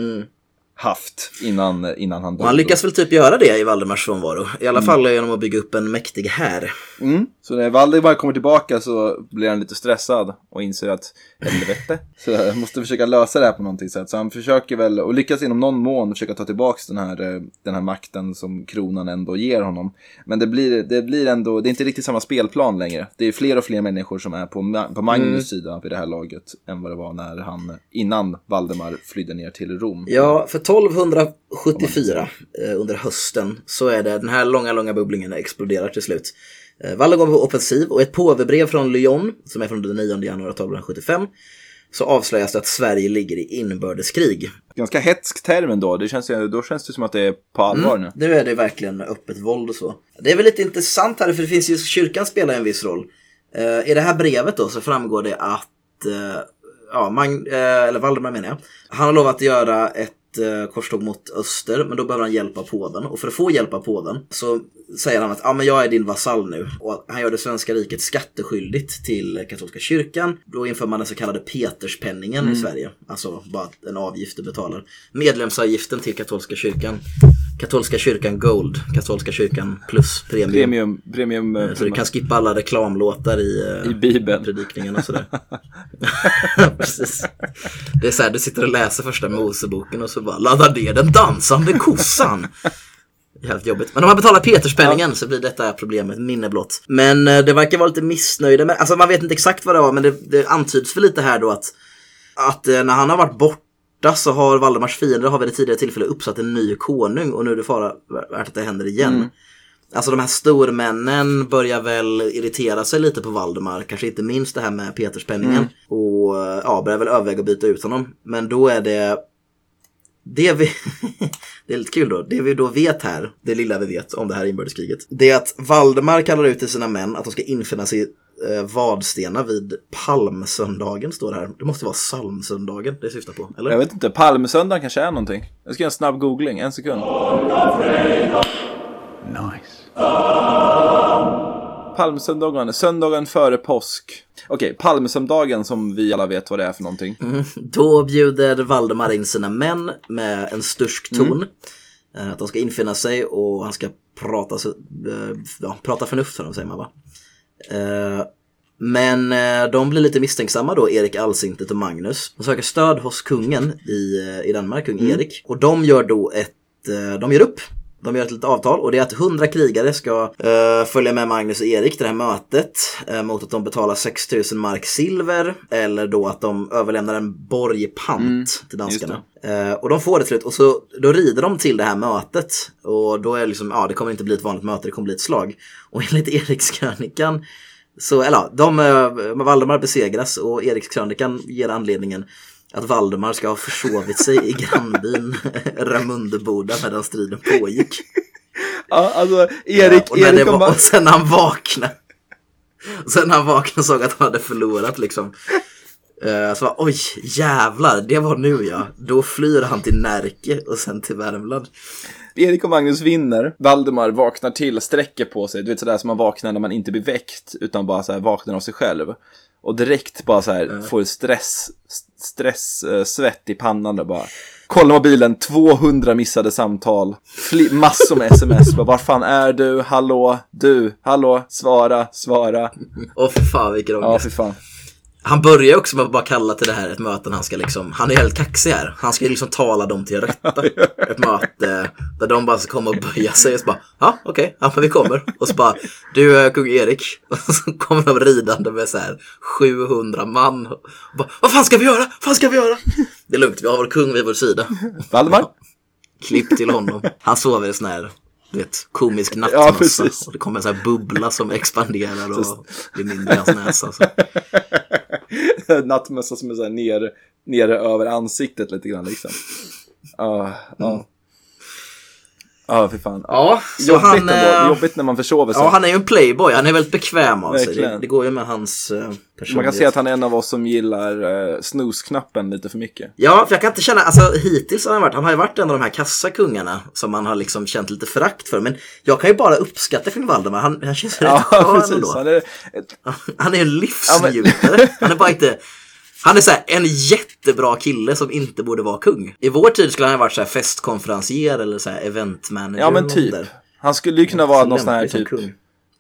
haft innan, innan han Och han lyckas väl typ göra det i Valdemars frånvaro. I alla fall genom att bygga upp en mäktig här. Mm. Så när Valdemar kommer tillbaka så blir han lite stressad och inser att helvete, så jag måste försöka lösa det här på någonting sätt. Så han försöker väl, och lyckas inom någon mån försöka ta tillbaka den här, eh, den här makten som kronan ändå ger honom. Men det blir, det blir ändå, det är inte riktigt samma spelplan längre. Det är fler och fler människor som är på, på Magnus sida vid det här laget än vad det var när han, innan Valdemar flydde ner till Rom. Ja, för 1274 eh, under hösten så är det den här långa, långa bubblingen exploderar till slut. Eh, Valdemar går på offensiv och ett påvebrev från Lyon, som är från den 9 januari 1275, så avslöjas det att Sverige ligger i inbördeskrig. Ganska hetsk term ändå, det känns, då känns det som att det är på allvar nu. Nu är det verkligen öppet våld och så. Det är väl lite intressant här, för det finns ju, kyrkan spelar en viss roll. Eh, I det här brevet då så framgår det att, eh, ja, Mag- eh, eller Valdemar menar jag, han har lovat att göra ett eh, korståg mot öster, men då behöver han hjälp av påven. Och för att få hjälp av påven så säger han att ja, men jag är din vasall nu. Och han gör det svenska riket skatteskyldigt till katolska kyrkan. Då inför man den så kallade Peterspenningen i Sverige. Alltså bara en avgift du betalar. Medlemsavgiften till katolska kyrkan. Katolska kyrkan Gold, katolska kyrkan plus premium. Premium, premium eh, Så du kan skippa alla reklamlåtar i, eh, i Bibeln. predikningen och sådär. Precis. Det är så här, du sitter och läser första Moseboken och så bara laddar ner den dansande kossan. Helt jobbigt. Men om man betalar Peterspenningen så blir detta problemet minne blott. Men eh, det verkar vara lite missnöjda med, alltså man vet inte exakt vad det var men det, det antyds för lite här då att, att eh, när han har varit borta så har Valdemars fiender har vid ett tidigare tillfälle uppsatt en ny konung och nu är det fara värt att det händer igen. Alltså de här stormännen börjar väl irritera sig lite på Valdemar, kanske inte minst det här med Peterspenningen. Och eh, ja, börjar väl överväga att byta ut honom. Men då är det det vi, det är lite kul då, det vi då vet här, det lilla vi vet om det här inbördeskriget, det är att Valdemar kallar ut till sina män att de ska infinna sig i eh, Vadstena vid palmsöndagen, står det här. Det måste vara psalmsöndagen det syftar på, eller? Jag vet inte, palmsöndagen kanske är någonting. Jag ska göra en snabb googling, en sekund. Nice. Palmsöndagen, söndagen före påsk. Okej, palmsöndagen som vi alla vet vad det är för någonting. Då bjuder Valdemar in sina män med en stursk ton. Eh, Att de ska infinna sig och han ska prata, eh, ja, prata förnuft för dem, säger man va? Eh, Men de blir lite misstänksamma då, Erik Allsintet och Magnus. De söker stöd hos kungen i, i Danmark, kung Erik. Och de gör då ett, de gör upp. De gör ett litet avtal och det är att 100 krigare ska eh, följa med Magnus och Erik till det här mötet eh, mot att de betalar 6000 mark silver eller då att de överlämnar en borg pant till danskarna. Eh, och de får det till slut och så då rider de till det här mötet och då är det liksom, ja det kommer inte bli ett vanligt möte, det kommer bli ett slag. Och enligt Erikskrönikan så, eller de, Valdemar besegras och Erikskrönikan ger anledningen att Valdemar ska ha försovit sig i grannbyn Ramundeboda medan striden pågick. Ja, alltså Erik, och, när det Erik och var, och sen när han vaknade Sen när han vaknade såg att han hade förlorat liksom. Eh, Så bara, oj jävlar, det var nu ja. Då flyr han till Närke och sen till Värmland. Erik och Magnus vinner. Valdemar vaknar till, sträcker på sig. Du vet sådär som man vaknar när man inte blir väckt, utan bara så här vaknar av sig själv. Och direkt bara så här får stress, stress, eh, svett i pannan och bara. Kolla mobilen, 200 missade samtal, fli- massor med sms. Bara, Var fan är du? Hallå? Du? Hallå? Svara, svara. Och för fan vilken Ja, ångest. fy fan. Han börjar också med att bara kalla till det här ett möte han ska liksom, han är helt kaxig här. Han ska liksom tala dem till rätta. Ett möte där de bara ska komma och böja sig och så bara, ja okej, ja men vi kommer. Och så bara, du är kung Erik. Och så kommer de ridande med så här 700 man. Och bara, vad fan ska vi göra? Vad fan ska vi göra? Det är lugnt, vi har vår kung vid vår sida. Valdemar? Klipp till honom. Han sover i sån här, du vet, komisk Ja, nattmössa. precis. och det kommer en sån här bubbla som expanderar och blir mindre i hans näsa. Så. Nattmössa som är så här nere, nere över ansiktet lite grann liksom. Ja, ja. Ja, fy fan. Ja, så Jobbigt han... ändå. eh, Jobbigt när man försover sig. Ja, han är ju en playboy. Han är väldigt bekväm av sig. Det, det går ju med hans uh, personlighet. Man kan se att han är en av oss som gillar uh, snusknappen lite för mycket. Ja, för jag kan inte känna, alltså hittills har han varit, han har ju varit en av de här kassakungarna som man har liksom känt lite förakt för. Men jag kan ju bara uppskatta kung Valdemar. Han, han känns rätt Ja, skön precis. ändå. Han är Han är en livsnjutare. Han är bara inte... Han är så här, en jättebra kille som inte borde vara kung. I vår tid skulle han ha varit så här festkonferencier eller så här eventmanager. ja, men typ. Han skulle ju kunna vara någon sån här typ kung.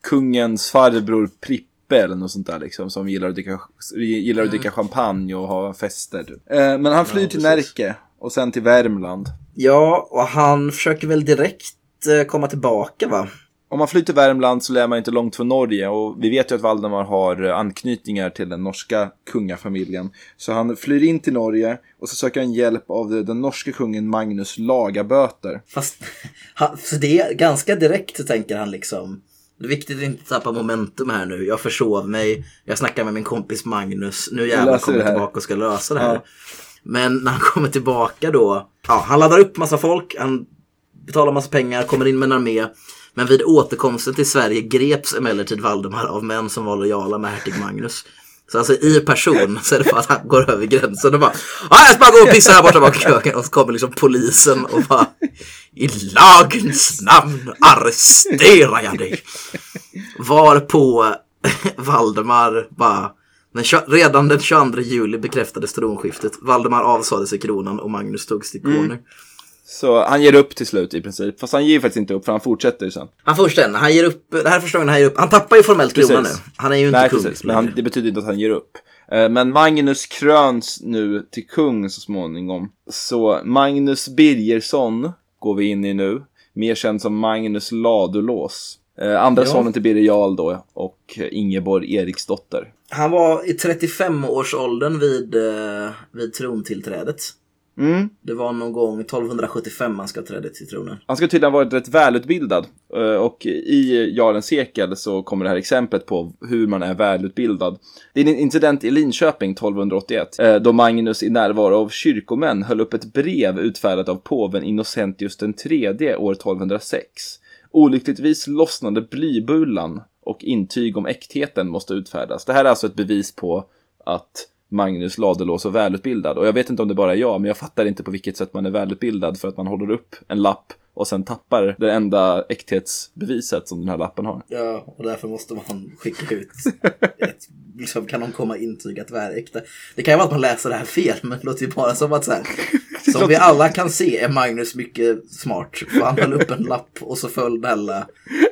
kungens farbror Prippe eller något sånt där liksom. Som gillar att dricka, gillar att Mm. dricka champagne och ha fester. Typ. Eh, men han flyr till Närke och sen till Värmland. Ja, och han försöker väl direkt eh, komma tillbaka va? Om man flyr till Värmland så lär man inte långt från Norge och vi vet ju att Valdemar har eh, anknytningar till den norska kungafamiljen. Så han flyr in till Norge och så söker han hjälp av den- norska kungen Magnus Lagaböter. Fast han, så det är ganska direkt så tänker han liksom det är viktigt att inte tappa momentum här nu. Jag försov mig. Jag snackar med min kompis Magnus. Nu jävlar kommer jag tillbaka och ska lösa det här. Ja. Men när han kommer tillbaka då. Ja, han laddar upp massa folk. Han betalar massa pengar, kommer in med en armé. Men vid återkomsten till Sverige greps emellertid Valdemar av män som var lojala med hertig Magnus. Så alltså i person så är det bara att han går över gränsen och bara "Ja, jag ska bara gå och pissa här borta bak i köken och så kommer liksom polisen och bara I lagens namn arresterar jag dig. Varpå Valdemar bara den, redan den 22 juli bekräftades tronskiftet. Valdemar avsade sig kronan och Magnus togs till konung. Så han ger upp till slut i princip. Fast han ger faktiskt inte upp för han fortsätter ju sen. Han först den, han ger upp, det här är första gången han ger upp. Han tappar ju formellt kronan nu. Han är ju inte Nej, kung. precis. Men han, det betyder inte att han ger upp. Eh, Men Magnus kröns nu till kung så småningom. Så Magnus Birgersson går vi in i nu. Mer känd som Magnus Ladulås. Eh, Andra sonen till Birger Jarl då och Ingeborg Eriksdotter. Han var i 35-årsåldern vid, eh, vid trontillträdet. Mm. Det var någon gång 1275 han ska träda till tronen. Han ska tydligen ha varit rätt välutbildad. Eh, Och i Jarlens sekel så kommer det här exemplet på hur man är välutbildad. Det är en incident i Linköping 1281. eh, Då Magnus i närvaro av kyrkomän höll upp ett brev utfärdat av påven Innocentius den tredje år 1206. Olyckligtvis lossnade blybulan och intyg om äktheten måste utfärdas. Det här är alltså ett bevis på att Magnus Ladulås var välutbildad. Och jag vet inte om det bara är jag, men jag fattar inte på vilket sätt man är välutbildad för att man håller upp en lapp och sen tappar det enda äkthetsbeviset som den här lappen har. Ja, och därför måste man skicka ut ett, liksom, kan någon komma och intyga att är äkta? Det kan ju vara att man läser det här fel, men det låter ju bara som att så här, som vi alla kan se är Magnus mycket smart. För han höll upp en lapp och så föll alla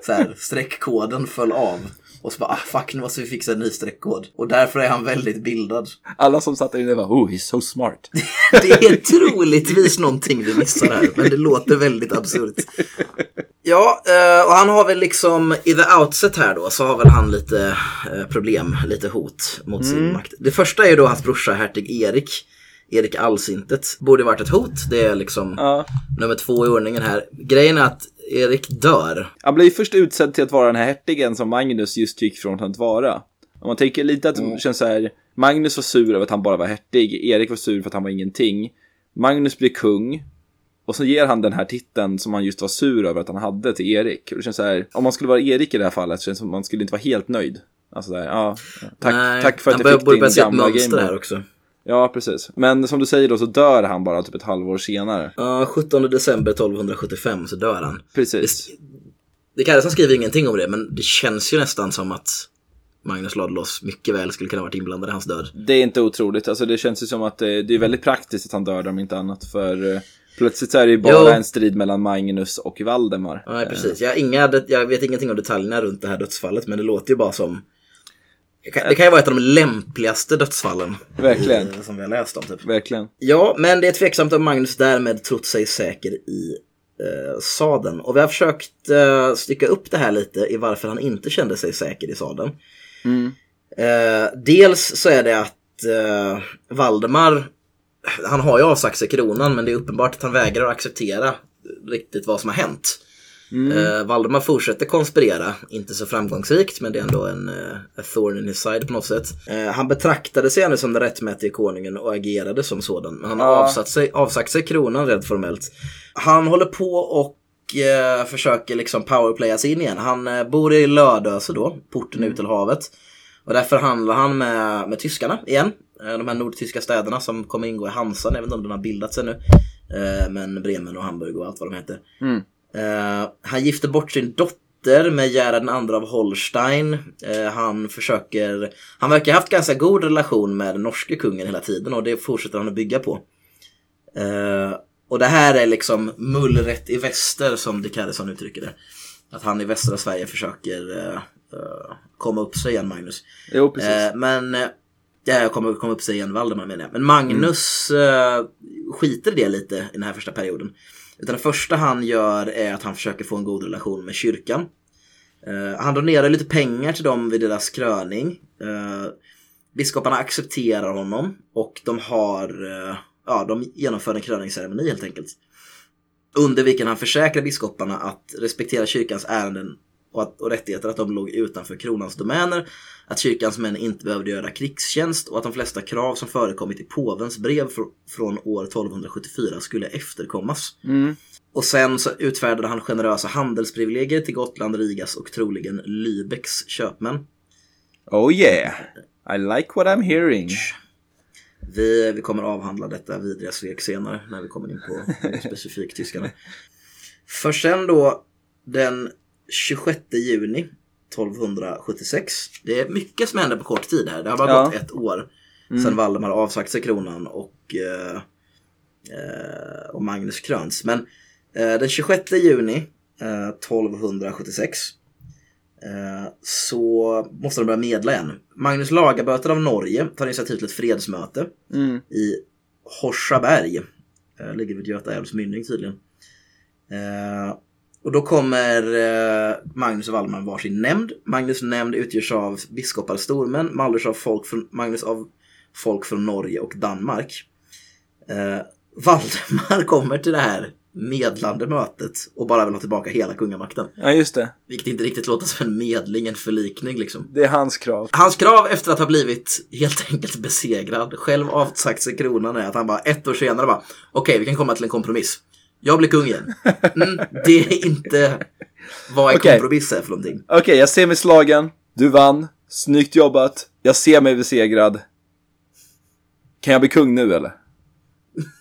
så här, streckkoden föll av. Och så bara, ah, fuck, nu måste vi fixa en ny streckkod. Och därför är han väldigt bildad. Alla som satt där inne var oh, he's so smart. Det är troligtvis någonting vi missar här, men det låter väldigt absurt. Ja, eh, och han har väl liksom i the outset här då så har väl han lite eh, problem, lite hot mot sin makt. Det första är ju då hans brorsa hertig Erik. Erik Allsintet borde varit ett hot. Det är liksom Ja. nummer två i ordningen här. Grejen är att Erik dör. Han ju först utsedd till att vara den här hertigen som Magnus just gick från att vara. Om man tänker lite att det känns så här, Magnus var sur över att han bara var hertig, Erik var sur för att han var ingenting. Magnus blir kung, och så ger han den här titeln som han just var sur över att han hade till Erik. Och det känns så här, om man skulle vara Erik i det här fallet, så känns det som att man skulle inte vara helt nöjd. Alltså där, ja, tack, Nej, tack för att han jag börjar- fick din börja se ett gamla mönster här också. Ja, precis. Men som du säger då så dör han bara typ ett halvår senare. Ja, 17 december 1275 så dör han. Precis. Det Karlsson skriver ingenting om det, men det känns ju nästan som att Magnus Ladulås mycket väl skulle kunna varit inblandad i hans död. Det är inte otroligt. Alltså det känns ju som att det, det är väldigt praktiskt att han dödar om inte annat. För eh, plötsligt så är det ju bara Jo. en strid mellan Magnus och Valdemar. Nej, precis. Jag, inga, jag vet ingenting om detaljerna runt det här dödsfallet, men det låter ju bara som... Det kan, det kan ju vara ett av de lämpligaste dödsfallen. Verkligen. i- Som vi har läst om, typ. Verkligen. Ja, men det är tveksamt om Magnus därmed trott sig säker i eh, sadeln. Och vi har försökt eh, stycka upp det här lite i varför han inte kände sig säker i sadeln. Eh, dels så är det att eh, Valdemar, han har ju avsagt sig kronan men det är uppenbart att han vägrar att acceptera riktigt vad som har hänt. Eh, Valdemar fortsätter konspirera, inte så framgångsrikt men det är ändå en eh, thorn in his side på något sätt. Eh, han betraktade sig ändå som den rättmätige konungen och agerade som sådan. Men han har Ja. avsatt sig, avsagt sig kronan rent formellt. Han håller på och eh, försöker liksom powerplaya sig in igen. Han eh, bor i Lödöse då, porten ut till havet. Och där förhandlar han med, med tyskarna igen. Eh, De här nordtyska städerna som kommer ingå i Hansan, jag vet inte om den har bildats ännu. Eh, Men Bremen och Hamburg och allt vad de heter. Eh, han gifter bort sin dotter med Gerhard II av Holstein. Eh, han försöker, han verkar ha haft ganska god relation med den norske kungen hela tiden och det fortsätter han att bygga på. Eh, och det här är liksom mullret i väster som de Carlsson uttrycker det. Att han i västra Sverige försöker eh, eh, komma upp sig igen, Magnus. Jo, precis. Men, ja, komma, komma upp sig igen, Valdemar menar jag. Men Magnus eh, skiter i det lite i den här första perioden. Utan det första han gör är att han försöker få en god relation med kyrkan. Eh, han donerar lite pengar till dem vid deras kröning. Eh, biskoparna accepterar honom och de har, eh, ja, de genomför en kröningsceremoni helt enkelt. Under vilken han försäkrar biskoparna att respektera kyrkans ärenden och, att, och rättigheter att de låg utanför kronans domäner, att kyrkans män inte behövde göra krigstjänst och att de flesta krav som förekommit i påvens brev fr- från år 1274 skulle efterkommas. Och sen så utfärdade han generösa handelsprivilegier till Gotland, Rigas och troligen Lübecks köpmän. Oh yeah, I like what I'm hearing. Vi, vi kommer avhandla detta vidriga svek senare när vi kommer in på specifikt tyskarna. För sen då den 26 juni 1276. Det är mycket som händer på kort tid här. Det har bara Ja. gått ett år sedan Valdemar avsagt sig kronan och, eh, eh, och Magnus kröns. Men eh, den 26 juni eh, 1276 eh, så måste de börja medla igen. Magnus Lagaböter av Norge tar initiativ till ett fredsmöte i Horsaberg. Eh, ligger vid Göta älvs mynning tydligen. Och då kommer eh, Magnus och Valdemar varsin nämnd. Magnus nämnd utgörs av biskopar och stormän. Magnus av folk från, Magnus av folk från Norge och Danmark. Eh, Valdemar kommer till det här medlande mötet och bara vill ha tillbaka hela kungamakten. Ja, just det. Vilket inte riktigt låter som en medling, en förlikning liksom. Det är hans krav. Hans krav efter att ha blivit helt enkelt besegrad, själv avsagt sig kronan är att han bara ett år senare bara okej vi kan komma till en kompromiss. Jag blir kung igen. Mm, det är inte vad en Okej. kompromiss är för någonting. Okej, jag ser mig slagen. Du vann. Snyggt jobbat. Jag ser mig besegrad. Kan jag bli kung nu eller?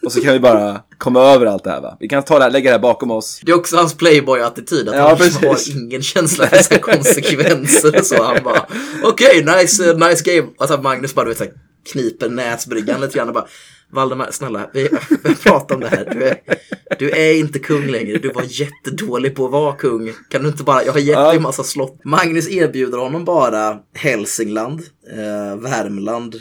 Och så kan vi bara komma över allt det här va? Vi kan ta det här, lägga det här bakom oss. Det är också hans playboy-attityd, att Ja, han liksom har ingen känsla för här konsekvenser så. Han bara, okej, nice, uh, nice game. Och så Magnus bara, du vet, så här, kniper näsbryggan lite grann och bara, Valdemar, snälla, vi, pratar om det här. Du är, du är inte kung längre, du var jättedålig på att vara kung. Kan du inte bara, jag har gett dig en massa slott. Magnus erbjuder honom bara Hälsingland, eh, Värmland,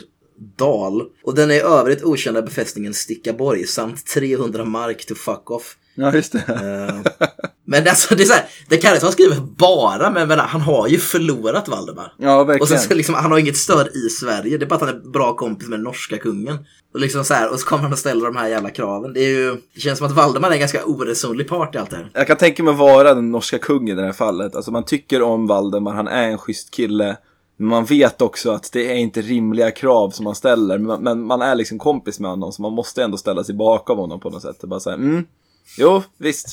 Dal och den är i övrigt okända befästningen Stickaborg samt 300 mark to fuck off. Ja, just det. Eh, Men alltså, det är så här, det Kallesson skriver bara, men, men han har ju förlorat Valdemar. Ja, Och verkligen. så liksom, han har inget stöd i Sverige, det är bara att han är bra kompis med den norska kungen. Och liksom så här, och så kommer han och ställer de här jävla kraven. Det är ju, det känns som att Valdemar är en ganska oresonlig part i allt det här. Jag kan tänka mig vara den norska kungen i det här fallet. Alltså man tycker om Valdemar, han är en schysst kille. Men man vet också att det är inte rimliga krav som man ställer. Men, man är liksom kompis med honom så man måste ändå ställa sig bakom honom på något sätt. Det bara så här, mm, jo, visst,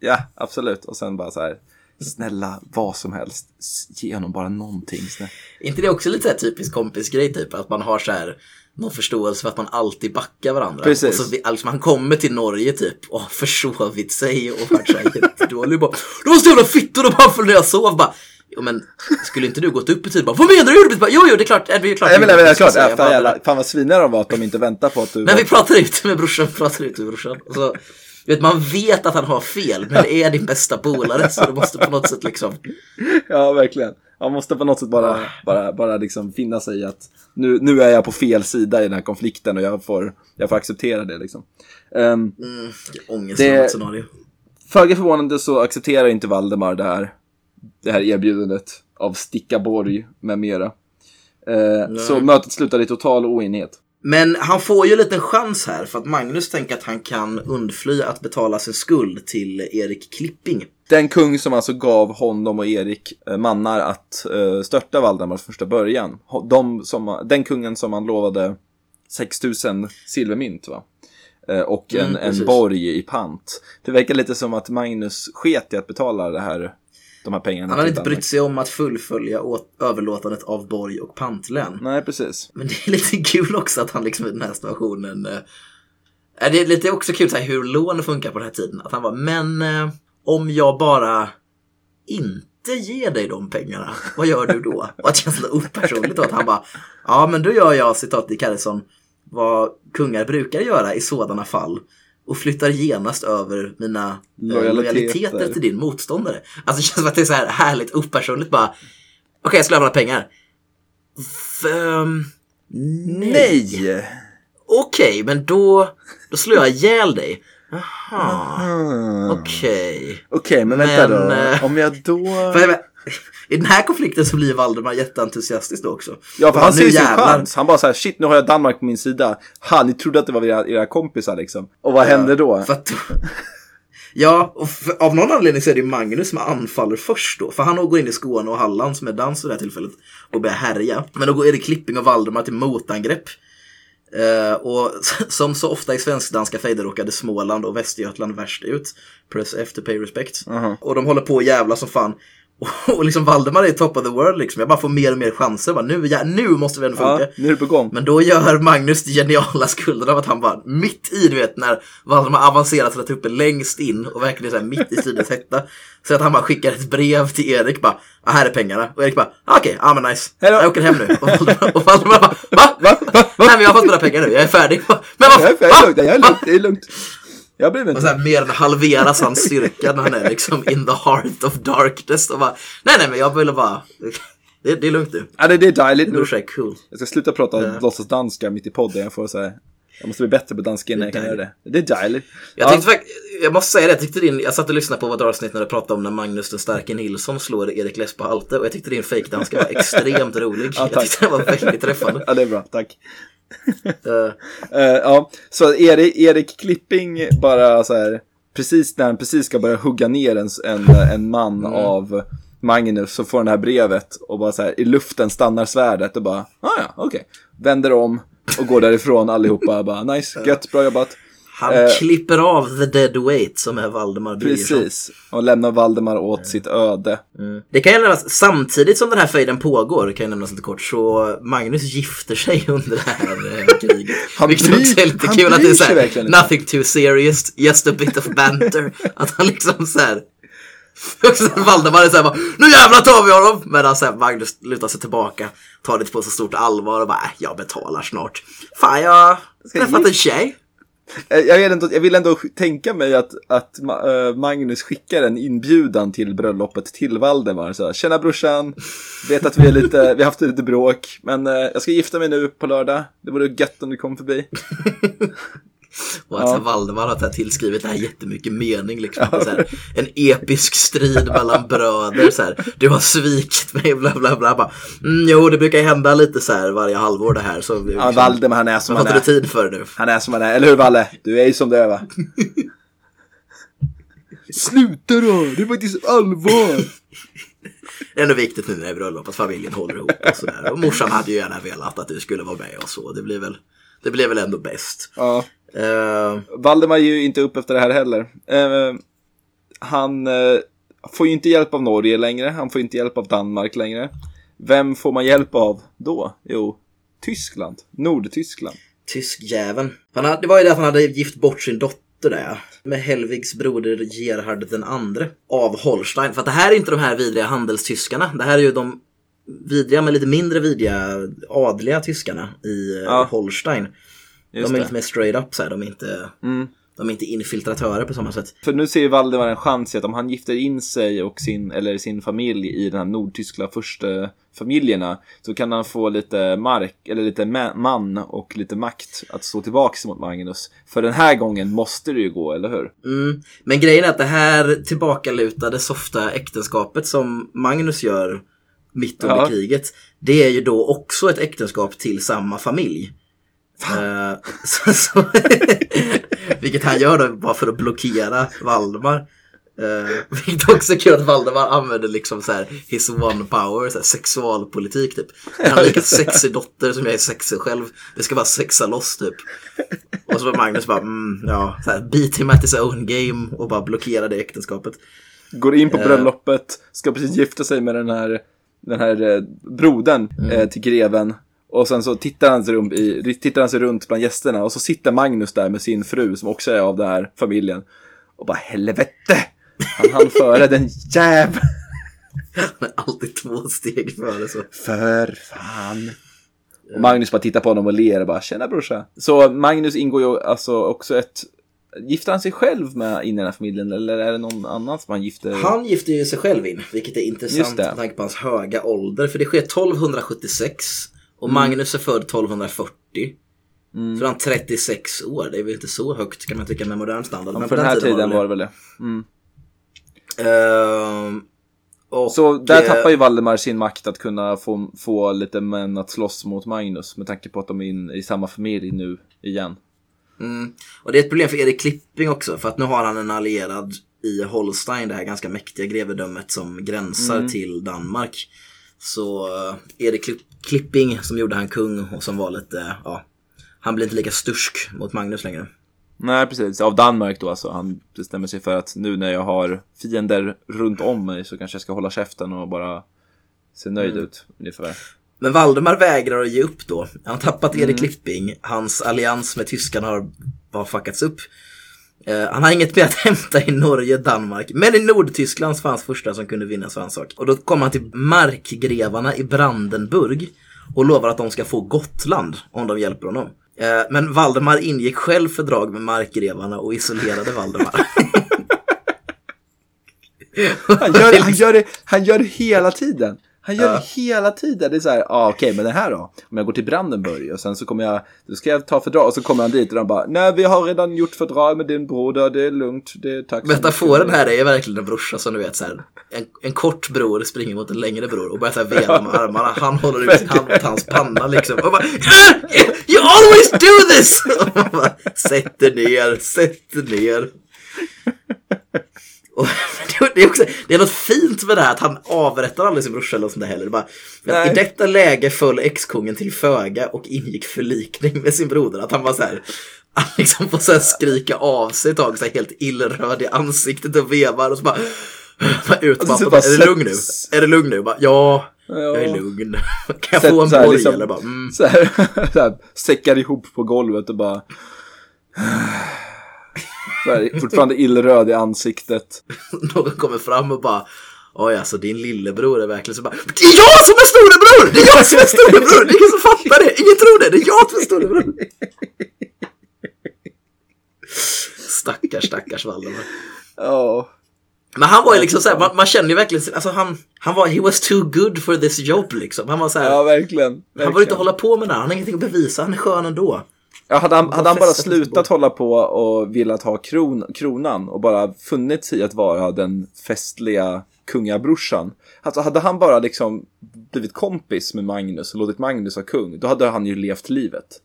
ja, absolut. Och sen bara så här, snälla, vad som helst, ge honom bara någonting. Snälla. Är inte det också lite så typisk kompisgrej typ? Att man har så här någon förståelse för att man alltid backar varandra. Precis. Och så, alltså, han kommer till Norge typ och har försovit sig och varit så här jättedålig. Bara, Det var så jävla fittor och bara för när jag sov. Bara, jo men skulle inte du gått upp i tid? Bara, Vad menar du? Bara, jo jo det är klart. Det är klart Bara, fan, jävla, fan vad sviniga de var att de inte väntar på att du Men vi pratar ut med brorsan, pratar ut med brorsan. Och så, vet, man vet att han har fel, men det är din bästa polare så du måste på något sätt liksom. Ja, verkligen. Man måste på något sätt bara, bara, bara liksom finna sig i att nu, nu är jag på fel sida i den här konflikten och jag får, jag får acceptera det liksom. Um, Mm, ångestladdat scenario. Föga förvånande så accepterar inte Valdemar det här, det här erbjudandet av Stickaborg med mera. Eh, så mötet slutar i total oenighet. Men han får ju en liten chans här för att Magnus tänker att han kan undfly att betala sin skuld till Erik Klipping. Den kung som alltså gav honom och Erik eh, mannar att eh, störta Valdemar från första början. De som, den kungen som han lovade 6000 silvermynt va? Eh, och en, Mm, en borg i pant. Det verkar lite som att Magnus sket i att betala det här, de här pengarna. Han har till inte brytt sig om att fullfölja åt överlåtandet av borg och pantlän. Nej, precis. Men det är lite kul också att han liksom i den här situationen... Eh, det är lite också kul så här, hur lån funkar på den här tiden. Att han var men eh, om jag bara inte ger dig de pengarna, vad gör du då? Och att det känns lite opersonligt då att han bara, ja men då gör jag, citat i Carlsson, vad kungar brukar göra i sådana fall och flyttar genast över mina Lojaliteter. lojaliteter till din motståndare. Alltså det känns som att det är så här härligt opersonligt bara, okej jag ska lämna pengar. V- ehm, Nej! Okej, men då, då slår jag ihjäl dig. Jaha, okej. Okej, men vänta Men, då. eh, Om jag då... I den här konflikten så blir Valdemar jätteentusiastisk då också. Ja, för han ser ju sin chans. Han bara så här, shit, nu har jag Danmark på min sida. Ha, ni trodde att det var era, era kompisar liksom. Och vad händer då? För att då, Ja, och för, av någon anledning så är det Magnus som anfaller först då. För han går in i Skåne och Halland som är dans vid det här tillfället och börjar härja. Men då är det Klipping och Valdemar till motangrepp. Eh, och som så ofta i svensk-danska fejder råkade Småland och Västergötland värst ut. Press F to pay respect. Och de håller på att jävla som fan. Och, liksom Valdemar är top of the world liksom. Jag bara får mer och mer chanser. Bara, nu, ja, nu måste vi ändå funka. Ja, nu är det på gång. Men då gör Magnus det geniala skulden av att han bara mitt i, du vet, när Valdemar avancerar till att uppe längst in och verkligen så här mitt i stridens hetta. Så att han bara skickar ett brev till Erik bara, ah, här är pengarna. Och Erik bara, ah, okej, ja men nice. Hej då. Jag åker hem nu. Och Valdemar, och Valdemar bara, va? Va? Va? Va? Nej men jag har fått mina pengar nu, jag är färdig. Men Jag vad är färdig, va? jag är lugnt, det är lugnt. Jag Och så inte... här mer än halveras hans styrka när han är liksom in the heart of darkness. Och bara, nej nej men jag ville bara, det, det är lugnt nu. Ja, det, det är dejligt nu. Är cool. Jag ska sluta prata Ja. låtsasdanska mitt i podden. Jag får säga jag måste bli bättre på danska innan jag kan göra det. Det är dejligt. Jag, Ja. tyckte, jag måste säga det, jag, tyckte din, jag satt och lyssnade på vårt avsnitt när du pratade om när Magnus den starke Nilsson slår Erik Less på Halte och jag tyckte din fejkdanska var extremt rolig. Ja, jag tyckte den var väldigt träffande. Ja, det är bra. Tack. Eh, Eh, ja, så Erik, Erik Klipping bara så här, precis när han precis ska börja hugga ner en, en, en man Mm. av Magnus så får han det här brevet och bara så här i luften stannar svärdet och bara, ah, ja, okej. Vänder om och går därifrån allihopa bara, nice, gött, bra jobbat. Han Eh. klipper av the dead weight som är Valdemar Birgersson. Precis, och lämnar Valdemar åt sitt öde. Det kan ju nämnas, samtidigt som den här fejden pågår, kan jag nämnas lite kort, så Magnus gifter sig under det här eh, kriget. Han Vilket bryr- också är lite han kul att det är bryr så sig här, verkligen inte. nothing too serious, just a bit of banter. att han liksom så här och sen Valdemar är såhär bara, nu jävlar tar vi honom! Medan sen Magnus lutar sig tillbaka, tar det på så stort allvar och bara, äh, jag betalar snart. Fan, jag har träffat en tjej. Eh, jag vill ändå, jag vill ändå tänka mig att, att eh, Magnus skickar en inbjudan till bröllopet till Valdemar. Så, här, Tjena brorsan, vet att vi, är lite, vi har haft lite bråk, men eh, jag ska gifta mig nu på lördag. Det vore gött om du kom förbi. Och att här Valdemar har tillskrivit det här jättemycket mening. Liksom. Så här, en episk strid mellan bröder. Så här, du har svikit mig, bla bla bla. Bara, mm, jo, det brukar hända lite så här varje halvår det här. Så, Ja, liksom, Valdemar han är som han är. tid för nu? Han är som han är, eller hur Valle? Du är ju som du är va? Sluta då, det är faktiskt allvar. Det är ändå viktigt nu när det är bröllop att familjen håller ihop och sådär. Och morsan hade ju gärna velat att du skulle vara med och så. Det blir väl, det blir väl ändå bäst. Ja. Eh, Valdemar ger ju inte upp efter det här heller. Eh, han eh, får ju inte hjälp av Norge längre, han får inte hjälp av Danmark längre. Vem får man hjälp av då? Jo, Tyskland, Nordtyskland. Tyskjäveln. Det var ju det att han hade gift bort sin dotter där. Med Helvigs broder Gerhard den andre. Av Holstein. För att det här är inte de här vidriga handelstyskarna. Det här är ju de vidriga men lite mindre vidriga adliga tyskarna i Ja. Holstein. Just de är det. lite mer straight up så här. De är inte, Mm. de är inte infiltratörer på samma sätt. För nu ser ju Valdemar en chans i att om han gifter in sig och sin, eller sin familj i den här nordtyska första familjerna så kan han få lite mark, eller lite ma- man och lite makt att stå tillbaka mot Magnus. För den här gången måste det ju gå, eller hur? Mm. Men grejen är att det här tillbakalutade softa äktenskapet som Magnus gör mitt under Ja. kriget. Det är ju då också ett äktenskap till samma familj. Eh, så, så, vilket han gör då bara för att blockera Valdemar. Uh, vilket också är kul att Valdemar använder liksom så här his one power, så här sexualpolitik typ. Han är lika sexig dotter som jag är sexig själv. Det ska bara sexa loss typ. Och så var Magnus bara, mm, ja, så här, beat him at his own game och bara blockera det äktenskapet. Går in på Eh. bröllopet, ska precis gifta sig med den här, den här eh, brodern Mm. eh, till greven. Och sen så tittar han, sig runt i, tittar han sig runt bland gästerna och så sitter Magnus där med sin fru som också är av den här familjen. Och bara helvete! Han hann före den jäv... Han är alltid två steg före så. För fan. Och Magnus bara tittar på honom och ler och bara tjena brorsa. Så Magnus ingår ju alltså också ett... Gifter han sig själv med in i den här familjen eller är det någon annan som han gifter? Han gifter ju sig själv in, vilket är intressant med tanke på hans höga ålder. För det sker 1276 och Magnus är född 1240. Mm. Så är han 36 år, det är väl inte så högt kan man tycka med modern standard. Ja, men för den här tiden det. var det väl det. Mm. Ehm, och, Så där eh, tappar ju Valdemar sin makt att kunna få, få lite män att slåss mot Magnus med tanke på att de är in, i samma familj nu igen. Och det är ett problem för Erik Klipping också, för att nu har han en allierad i Holstein, det här ganska mäktiga grevedömet som gränsar till Danmark. Så eh, Erik Klipp- Klipping som gjorde han kung och som var lite, ja, han blir inte lika stursk mot Magnus längre. Nej, precis. Av Danmark då alltså. Han bestämmer sig för att nu när jag har fiender runt om mig så kanske jag ska hålla käften och bara se nöjd ut. Ungefär. Men Valdemar vägrar att ge upp då. Han har tappat Erik Klipping, hans allians med tyskarna har, har fuckats upp. Eh, han har inget mer att hämta i Norge, Danmark, men i Nordtyskland fanns första som kunde vinna svensk sak. Och då kommer han till markgrevarna i Brandenburg och lovar att de ska få Gotland om de hjälper honom. Eh, men Valdemar ingick själv fördrag med markgrevarna och isolerade Valdemar. Han gör, det, han, gör det, han gör det hela tiden. Han gör det hela tiden. Det är så här, ah, okej, men det här då? Om jag går till Brandenburg och sen så kommer jag, då ska jag ta fördrag och så kommer han dit och de bara, nej vi har redan gjort fördrag med din broder, det är lugnt, det är tack Metaforen mycket." här är verkligen en brorsa som du vet så här, en, en kort bror springer mot en längre bror och börjar så här veva med armarna. Han håller ut sin hand mot hans panna liksom. Och bara, "Ah! You always do this! Och man bara, sätt dig ner, sätt dig ner. Och det, är också, det är något fint med det här att han avrättar aldrig sin brorsa eller sånt där heller. Det bara, men. I detta läge föll ex-kungen till föga och ingick förlikning med sin broder. Att han var så här, han liksom får så skrika av sig ett tag, så här helt illröd i ansiktet och vevar och så bara, bara ut Och så bara, bara är det lugn nu? Är det lugn nu? Bara, ja, Ja. jag är lugn. Kan jag Sätt få en så här borg liksom- eller bara, mm. Så här, så här, säckar ihop på golvet och bara... Så här, fortfarande illröd i ansiktet. någon kommer fram och bara Oj alltså din lillebror är verkligen så bara Det är jag som är storebror! Det är jag som är storebror! Det är ingen som fattar det! Ingen tror det! Det är jag som är storebror! Stackars stackars Valdemar. Ja. Men han var ju liksom såhär, man, man känner ju verkligen, alltså han, han var, he was too good for this job liksom. Han var såhär, Ja, verkligen. han var verkligen. inte hålla på med det här, han har ingenting att bevisa, han är skön ändå. Ja, hade han, hade han bara sig slutat hålla på och velat ha kron, kronan och bara funnits i att vara den festliga kungabrorsan. Alltså hade han bara liksom blivit kompis med Magnus och låtit Magnus vara kung, då hade han ju levt livet.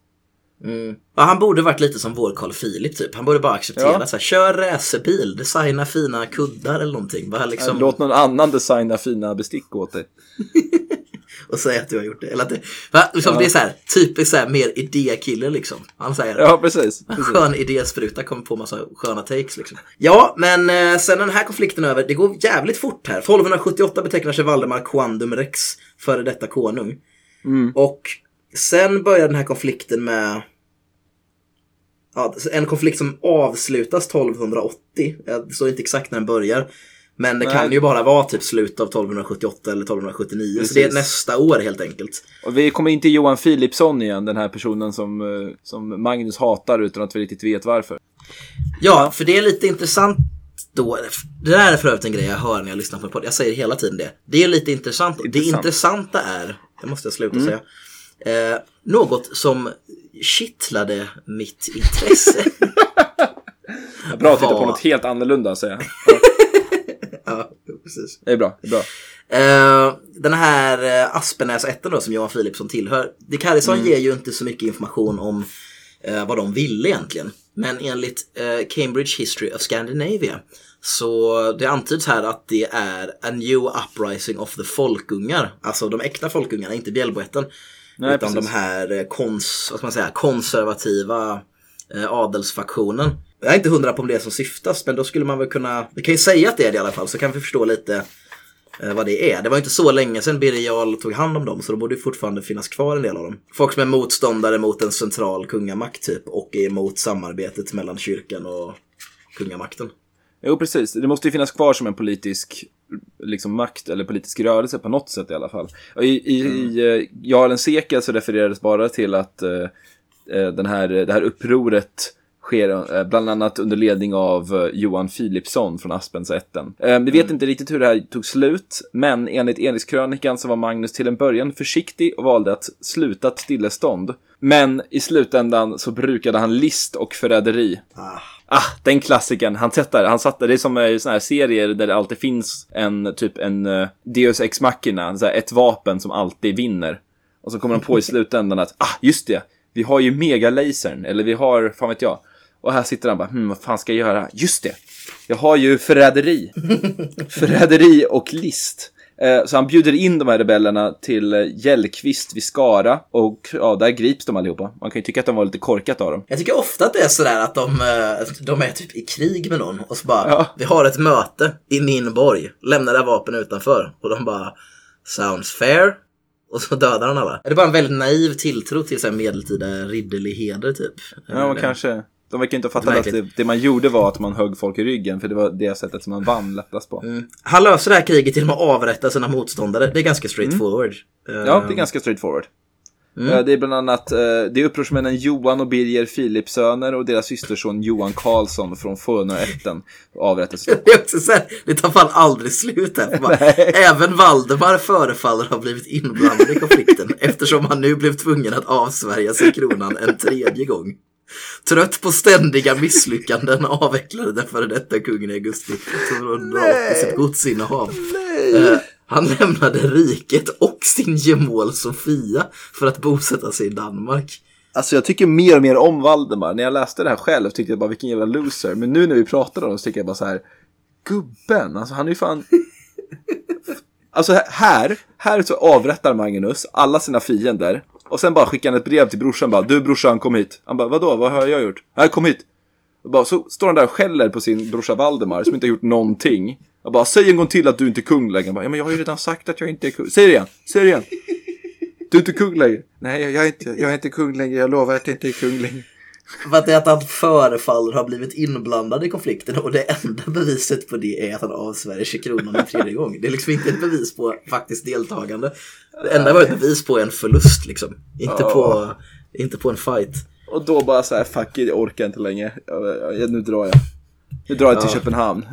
Ja, han borde varit lite som vår Carl Philip typ. Han borde bara acceptera Ja. så här, kör racerbil, designa fina kuddar eller någonting. Bara liksom, Låt någon annan designa fina bestick åt dig. och säga att du har gjort det. Eller att det? Liksom, det är så här, typiskt så här, mer idékille liksom. Han säger Ja, precis. en precis. skön idéspruta, kommer på massa sköna takes liksom. Ja, men eh, sen den här konflikten är över, det går jävligt fort här. 1278 betecknar sig Valdemar Quandum Rex, före detta konung. Och sen börjar den här konflikten med Ja, en konflikt som avslutas 1280. Jag står inte exakt när den börjar. Men det Nej. kan ju bara vara typ slutet av 1278 eller 1279. Så det är Precis. nästa år helt enkelt. Och vi kommer in till Johan Philipsson igen, den här personen som, eh, som Magnus hatar utan att vi riktigt vet varför. Ja, för det är lite intressant då. Det där är för övrigt en grej jag hör när jag lyssnar på en podd. Jag säger hela tiden det. Det är lite intressant. Det Intressant. intressanta är, det måste jag sluta Mm. säga, eh, något som kittlade mitt intresse. Bra att titta på något helt annorlunda, säger jag. ja, precis. Det är bra, det är bra. Eh, den här uh, Aspenäs-ätten då som Johan Philipsson tillhör. Dick Harrison Mm. ger ju inte så mycket information om eh, vad de ville egentligen. Men enligt eh, Cambridge History of Scandinavia så det antyds här att det är a new uprising of the folkungar. Alltså de äkta folkungarna, inte bjällboätten. Nej, utan precis. de här eh, kons, vad man säga, konservativa eh, adelsfaktionen. Jag är inte hundra på om det är som syftas, men då skulle man väl kunna, vi kan ju säga att det är det i alla fall, så kan vi förstå lite eh, vad det är. Det var inte så länge sedan Birger Jarl tog hand om dem, så då borde ju fortfarande finnas kvar en del av dem. Folk som är motståndare mot en central kungamakt typ, och är emot samarbetet mellan kyrkan och kungamakten. Jo, precis. Det måste ju finnas kvar som en politisk liksom, makt eller politisk rörelse på något sätt i alla fall. I, i, i uh, Jarlen Sekel så refererades bara till att eh, eh, den här, det här upproret sker eh, bland annat under ledning av eh, Johan Philipsson från Aspensätten. Eh, vi vet inte riktigt hur det här tog slut, men enligt Enrikskrönikan så var Magnus till en början försiktig och valde att sluta ett stillestånd. Men i slutändan så brukade han list och förräderi. Ah, den klassiken. Han sätter, han satte, det är som i såna här serier där det alltid finns en typ en uh, Deus Ex Machina, så här, ett vapen som alltid vinner. Och så kommer de på i slutändan att, ah, just det, vi har ju megalasern, eller vi har, fan vet jag. Och här sitter han bara, hm, vad fan ska jag göra? Just det, jag har ju förräderi. förräderi och list. Eh, Så han bjuder in de här rebellerna till eh, Gällkvist vid Skara och ja, där grips de allihopa. Man kan ju tycka att de var lite korkat av dem. Jag tycker ofta att det är sådär att de, eh, de är typ i krig med någon och så bara, Ja. vi har ett möte i min borg, lämna era vapen utanför. Och de bara, sounds fair. Och så dödar han alla. Är det bara en väldigt naiv tilltro till så här medeltida ridderlig heder typ? Ja, kanske. De verkar inte ha fattat att det, det man gjorde var att man högg folk i ryggen, för det var det sättet som man vann lättast på. Han löser det här kriget genom att avrätta sina motståndare. Det är ganska straightforward. Mm. Ja, det är ganska straightforward. Eh, Det är bland annat eh, det är upprorsmännen Johan och Birger Philipsöner och deras systerson Johan Karlsson från Fönöätten avrättas. Det är också så här, det tar fan aldrig slut här. Bara, även Valdemar förefaller ha blivit inblandad i konflikten eftersom han nu blev tvungen att avsvärja sig kronan en tredje gång. Trött på ständiga misslyckanden avvecklade den före detta kungen i augusti 1280 sitt godsinnehav. Eh, han lämnade riket och sin gemål Sofia för att bosätta sig i Danmark. Alltså jag tycker mer och mer om Valdemar. När jag läste det här själv tyckte jag bara vilken jävla loser. Men nu när vi pratar om det så tycker jag bara så här. Gubben, alltså han är ju fan... Alltså här, här så avrättar Magnus alla sina fiender. Och sen bara skickar han ett brev till brorsan bara. Du brorsan kom hit. Han bara vadå, vad har jag gjort? Nej kom hit. Och bara, så står han där och skäller på sin brorsa Valdemar som inte har gjort någonting. Jag bara, säg en gång till att du inte är kung längre. Han bara, ja men jag har ju redan sagt att jag inte är kung. Säg det igen, säg det igen. Du är inte kung längre. Nej, jag är inte, jag är inte kung längre. Jag lovar att jag inte är kung längre. För att det är att han förefaller ha blivit inblandad i konflikten och det enda beviset på det är att han avsvärjer sig kronan en tredje gång. Det är liksom inte ett bevis på faktiskt deltagande. Det enda var ett bevis på en förlust liksom. Inte, på, inte på en fight. Och då bara så här, fuck it, jag orkar inte längre. Nu drar jag. Nu drar jag till Köpenhamn.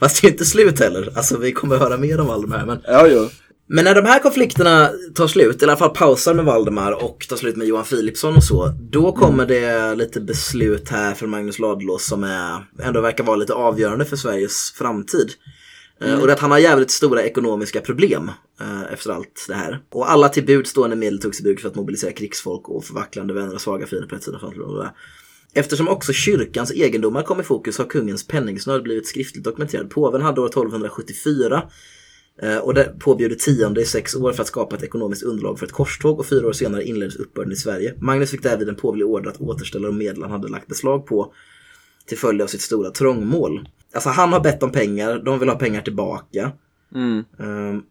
Fast det är inte slut heller. Alltså vi kommer höra mer om Valdemar. Men, Ja, jo. Men när de här konflikterna tar slut, eller i alla fall pausar med Valdemar och tar slut med Johan Philipsson och så. Då kommer det lite beslut här från Magnus Ladulås som är, ändå verkar vara lite avgörande för Sveriges framtid. Eh, Och det är att han har jävligt stora ekonomiska problem eh, efter allt det här. Och alla till bud stående medel togs i bruk för att mobilisera krigsfolk och förvacklande vänner och svaga fiender på ett sida och. Eftersom också kyrkans egendomar kom i fokus har kungens penningsnöd blivit skriftligt dokumenterad. Påven hade år 1274 eh, och det påbjöd tionde i sex år för att skapa ett ekonomiskt underlag för ett korståg och fyra år senare inleddes uppbörden i Sverige. Magnus fick därvid en påvlig order att återställa de medel han hade lagt beslag på till följd av sitt stora trångmål. Alltså han har bett om pengar, de vill ha pengar tillbaka. Mm. Ehm,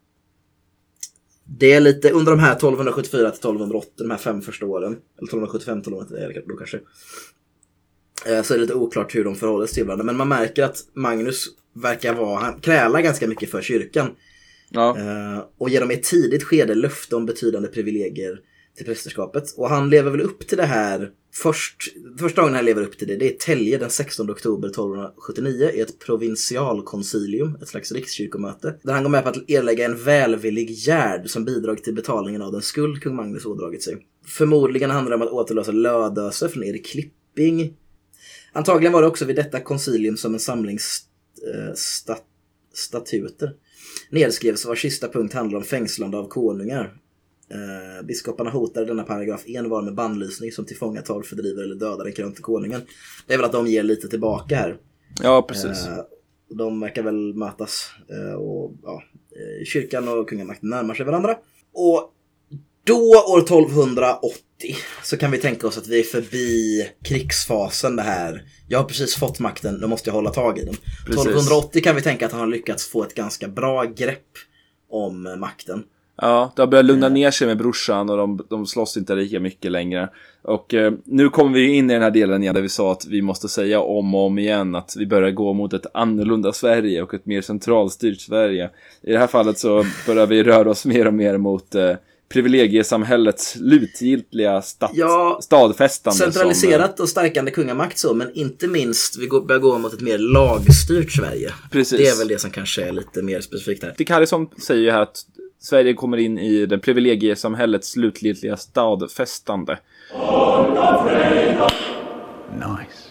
det är lite under de här 1274 till 1280, de här fem första åren, eller 1275 1280 är det då kanske. Eh, Så är det lite oklart hur de förhåller sig till varandra. Men man märker att Magnus verkar vara, han krälar ganska mycket för kyrkan. Ja. Eh, och ger dem i ett tidigt skede löfte om betydande privilegier till prästerskapet. Och han lever väl upp till det här först, första gången han lever upp till det, det är Telge den 16 oktober 1279 i ett provinsialkoncilium, ett slags rikskyrkomöte. Där han går med på att erlägga en välvillig gärd som bidrag till betalningen av den skuld kung Magnus ådragit sig. Förmodligen handlar det om att återlösa Lödöse från Erik Klipping. Antagligen var det också vid detta koncilium som en samling st- eh, stat- statuter nedskrevs vars sista punkt handlar om fängslande av konungar. Eh, biskoparna hotade denna paragraf envar med bannlysning som tillfångatar, fördriver eller dödar den krönte konungen. Det är väl att de ger lite tillbaka här. ja, precis. Eh, de verkar väl mötas eh, och ja, eh, kyrkan och kungamakten närmar sig varandra. Och då år 1280 så kan vi tänka oss att vi är förbi krigsfasen det här. Jag har precis fått makten, då måste jag hålla tag i den. Precis. 1280 kan vi tänka att han har lyckats få ett ganska bra grepp om eh, makten. Ja, det har börjat lugna ner sig med brorsan och de, de slåss inte lika mycket längre. Och eh, nu kommer vi in i den här delen igen där vi sa att vi måste säga om och om igen att vi börjar gå mot ett annorlunda Sverige och ett mer centralstyrt Sverige. I det här fallet så börjar vi röra oss mer och mer mot eh, privilegiesamhällets slutgiltiga stat, Ja, stadfästande. Centraliserat och stärkande kungamakt så, men inte minst vi går, börjar gå mot ett mer lagstyrt Sverige. Precis. Det är väl det som kanske är lite mer specifikt här. Dick Harrison säger ju här att Sverige kommer in i det privilegiesamhällets slutgiltiga stadfästande. Nice.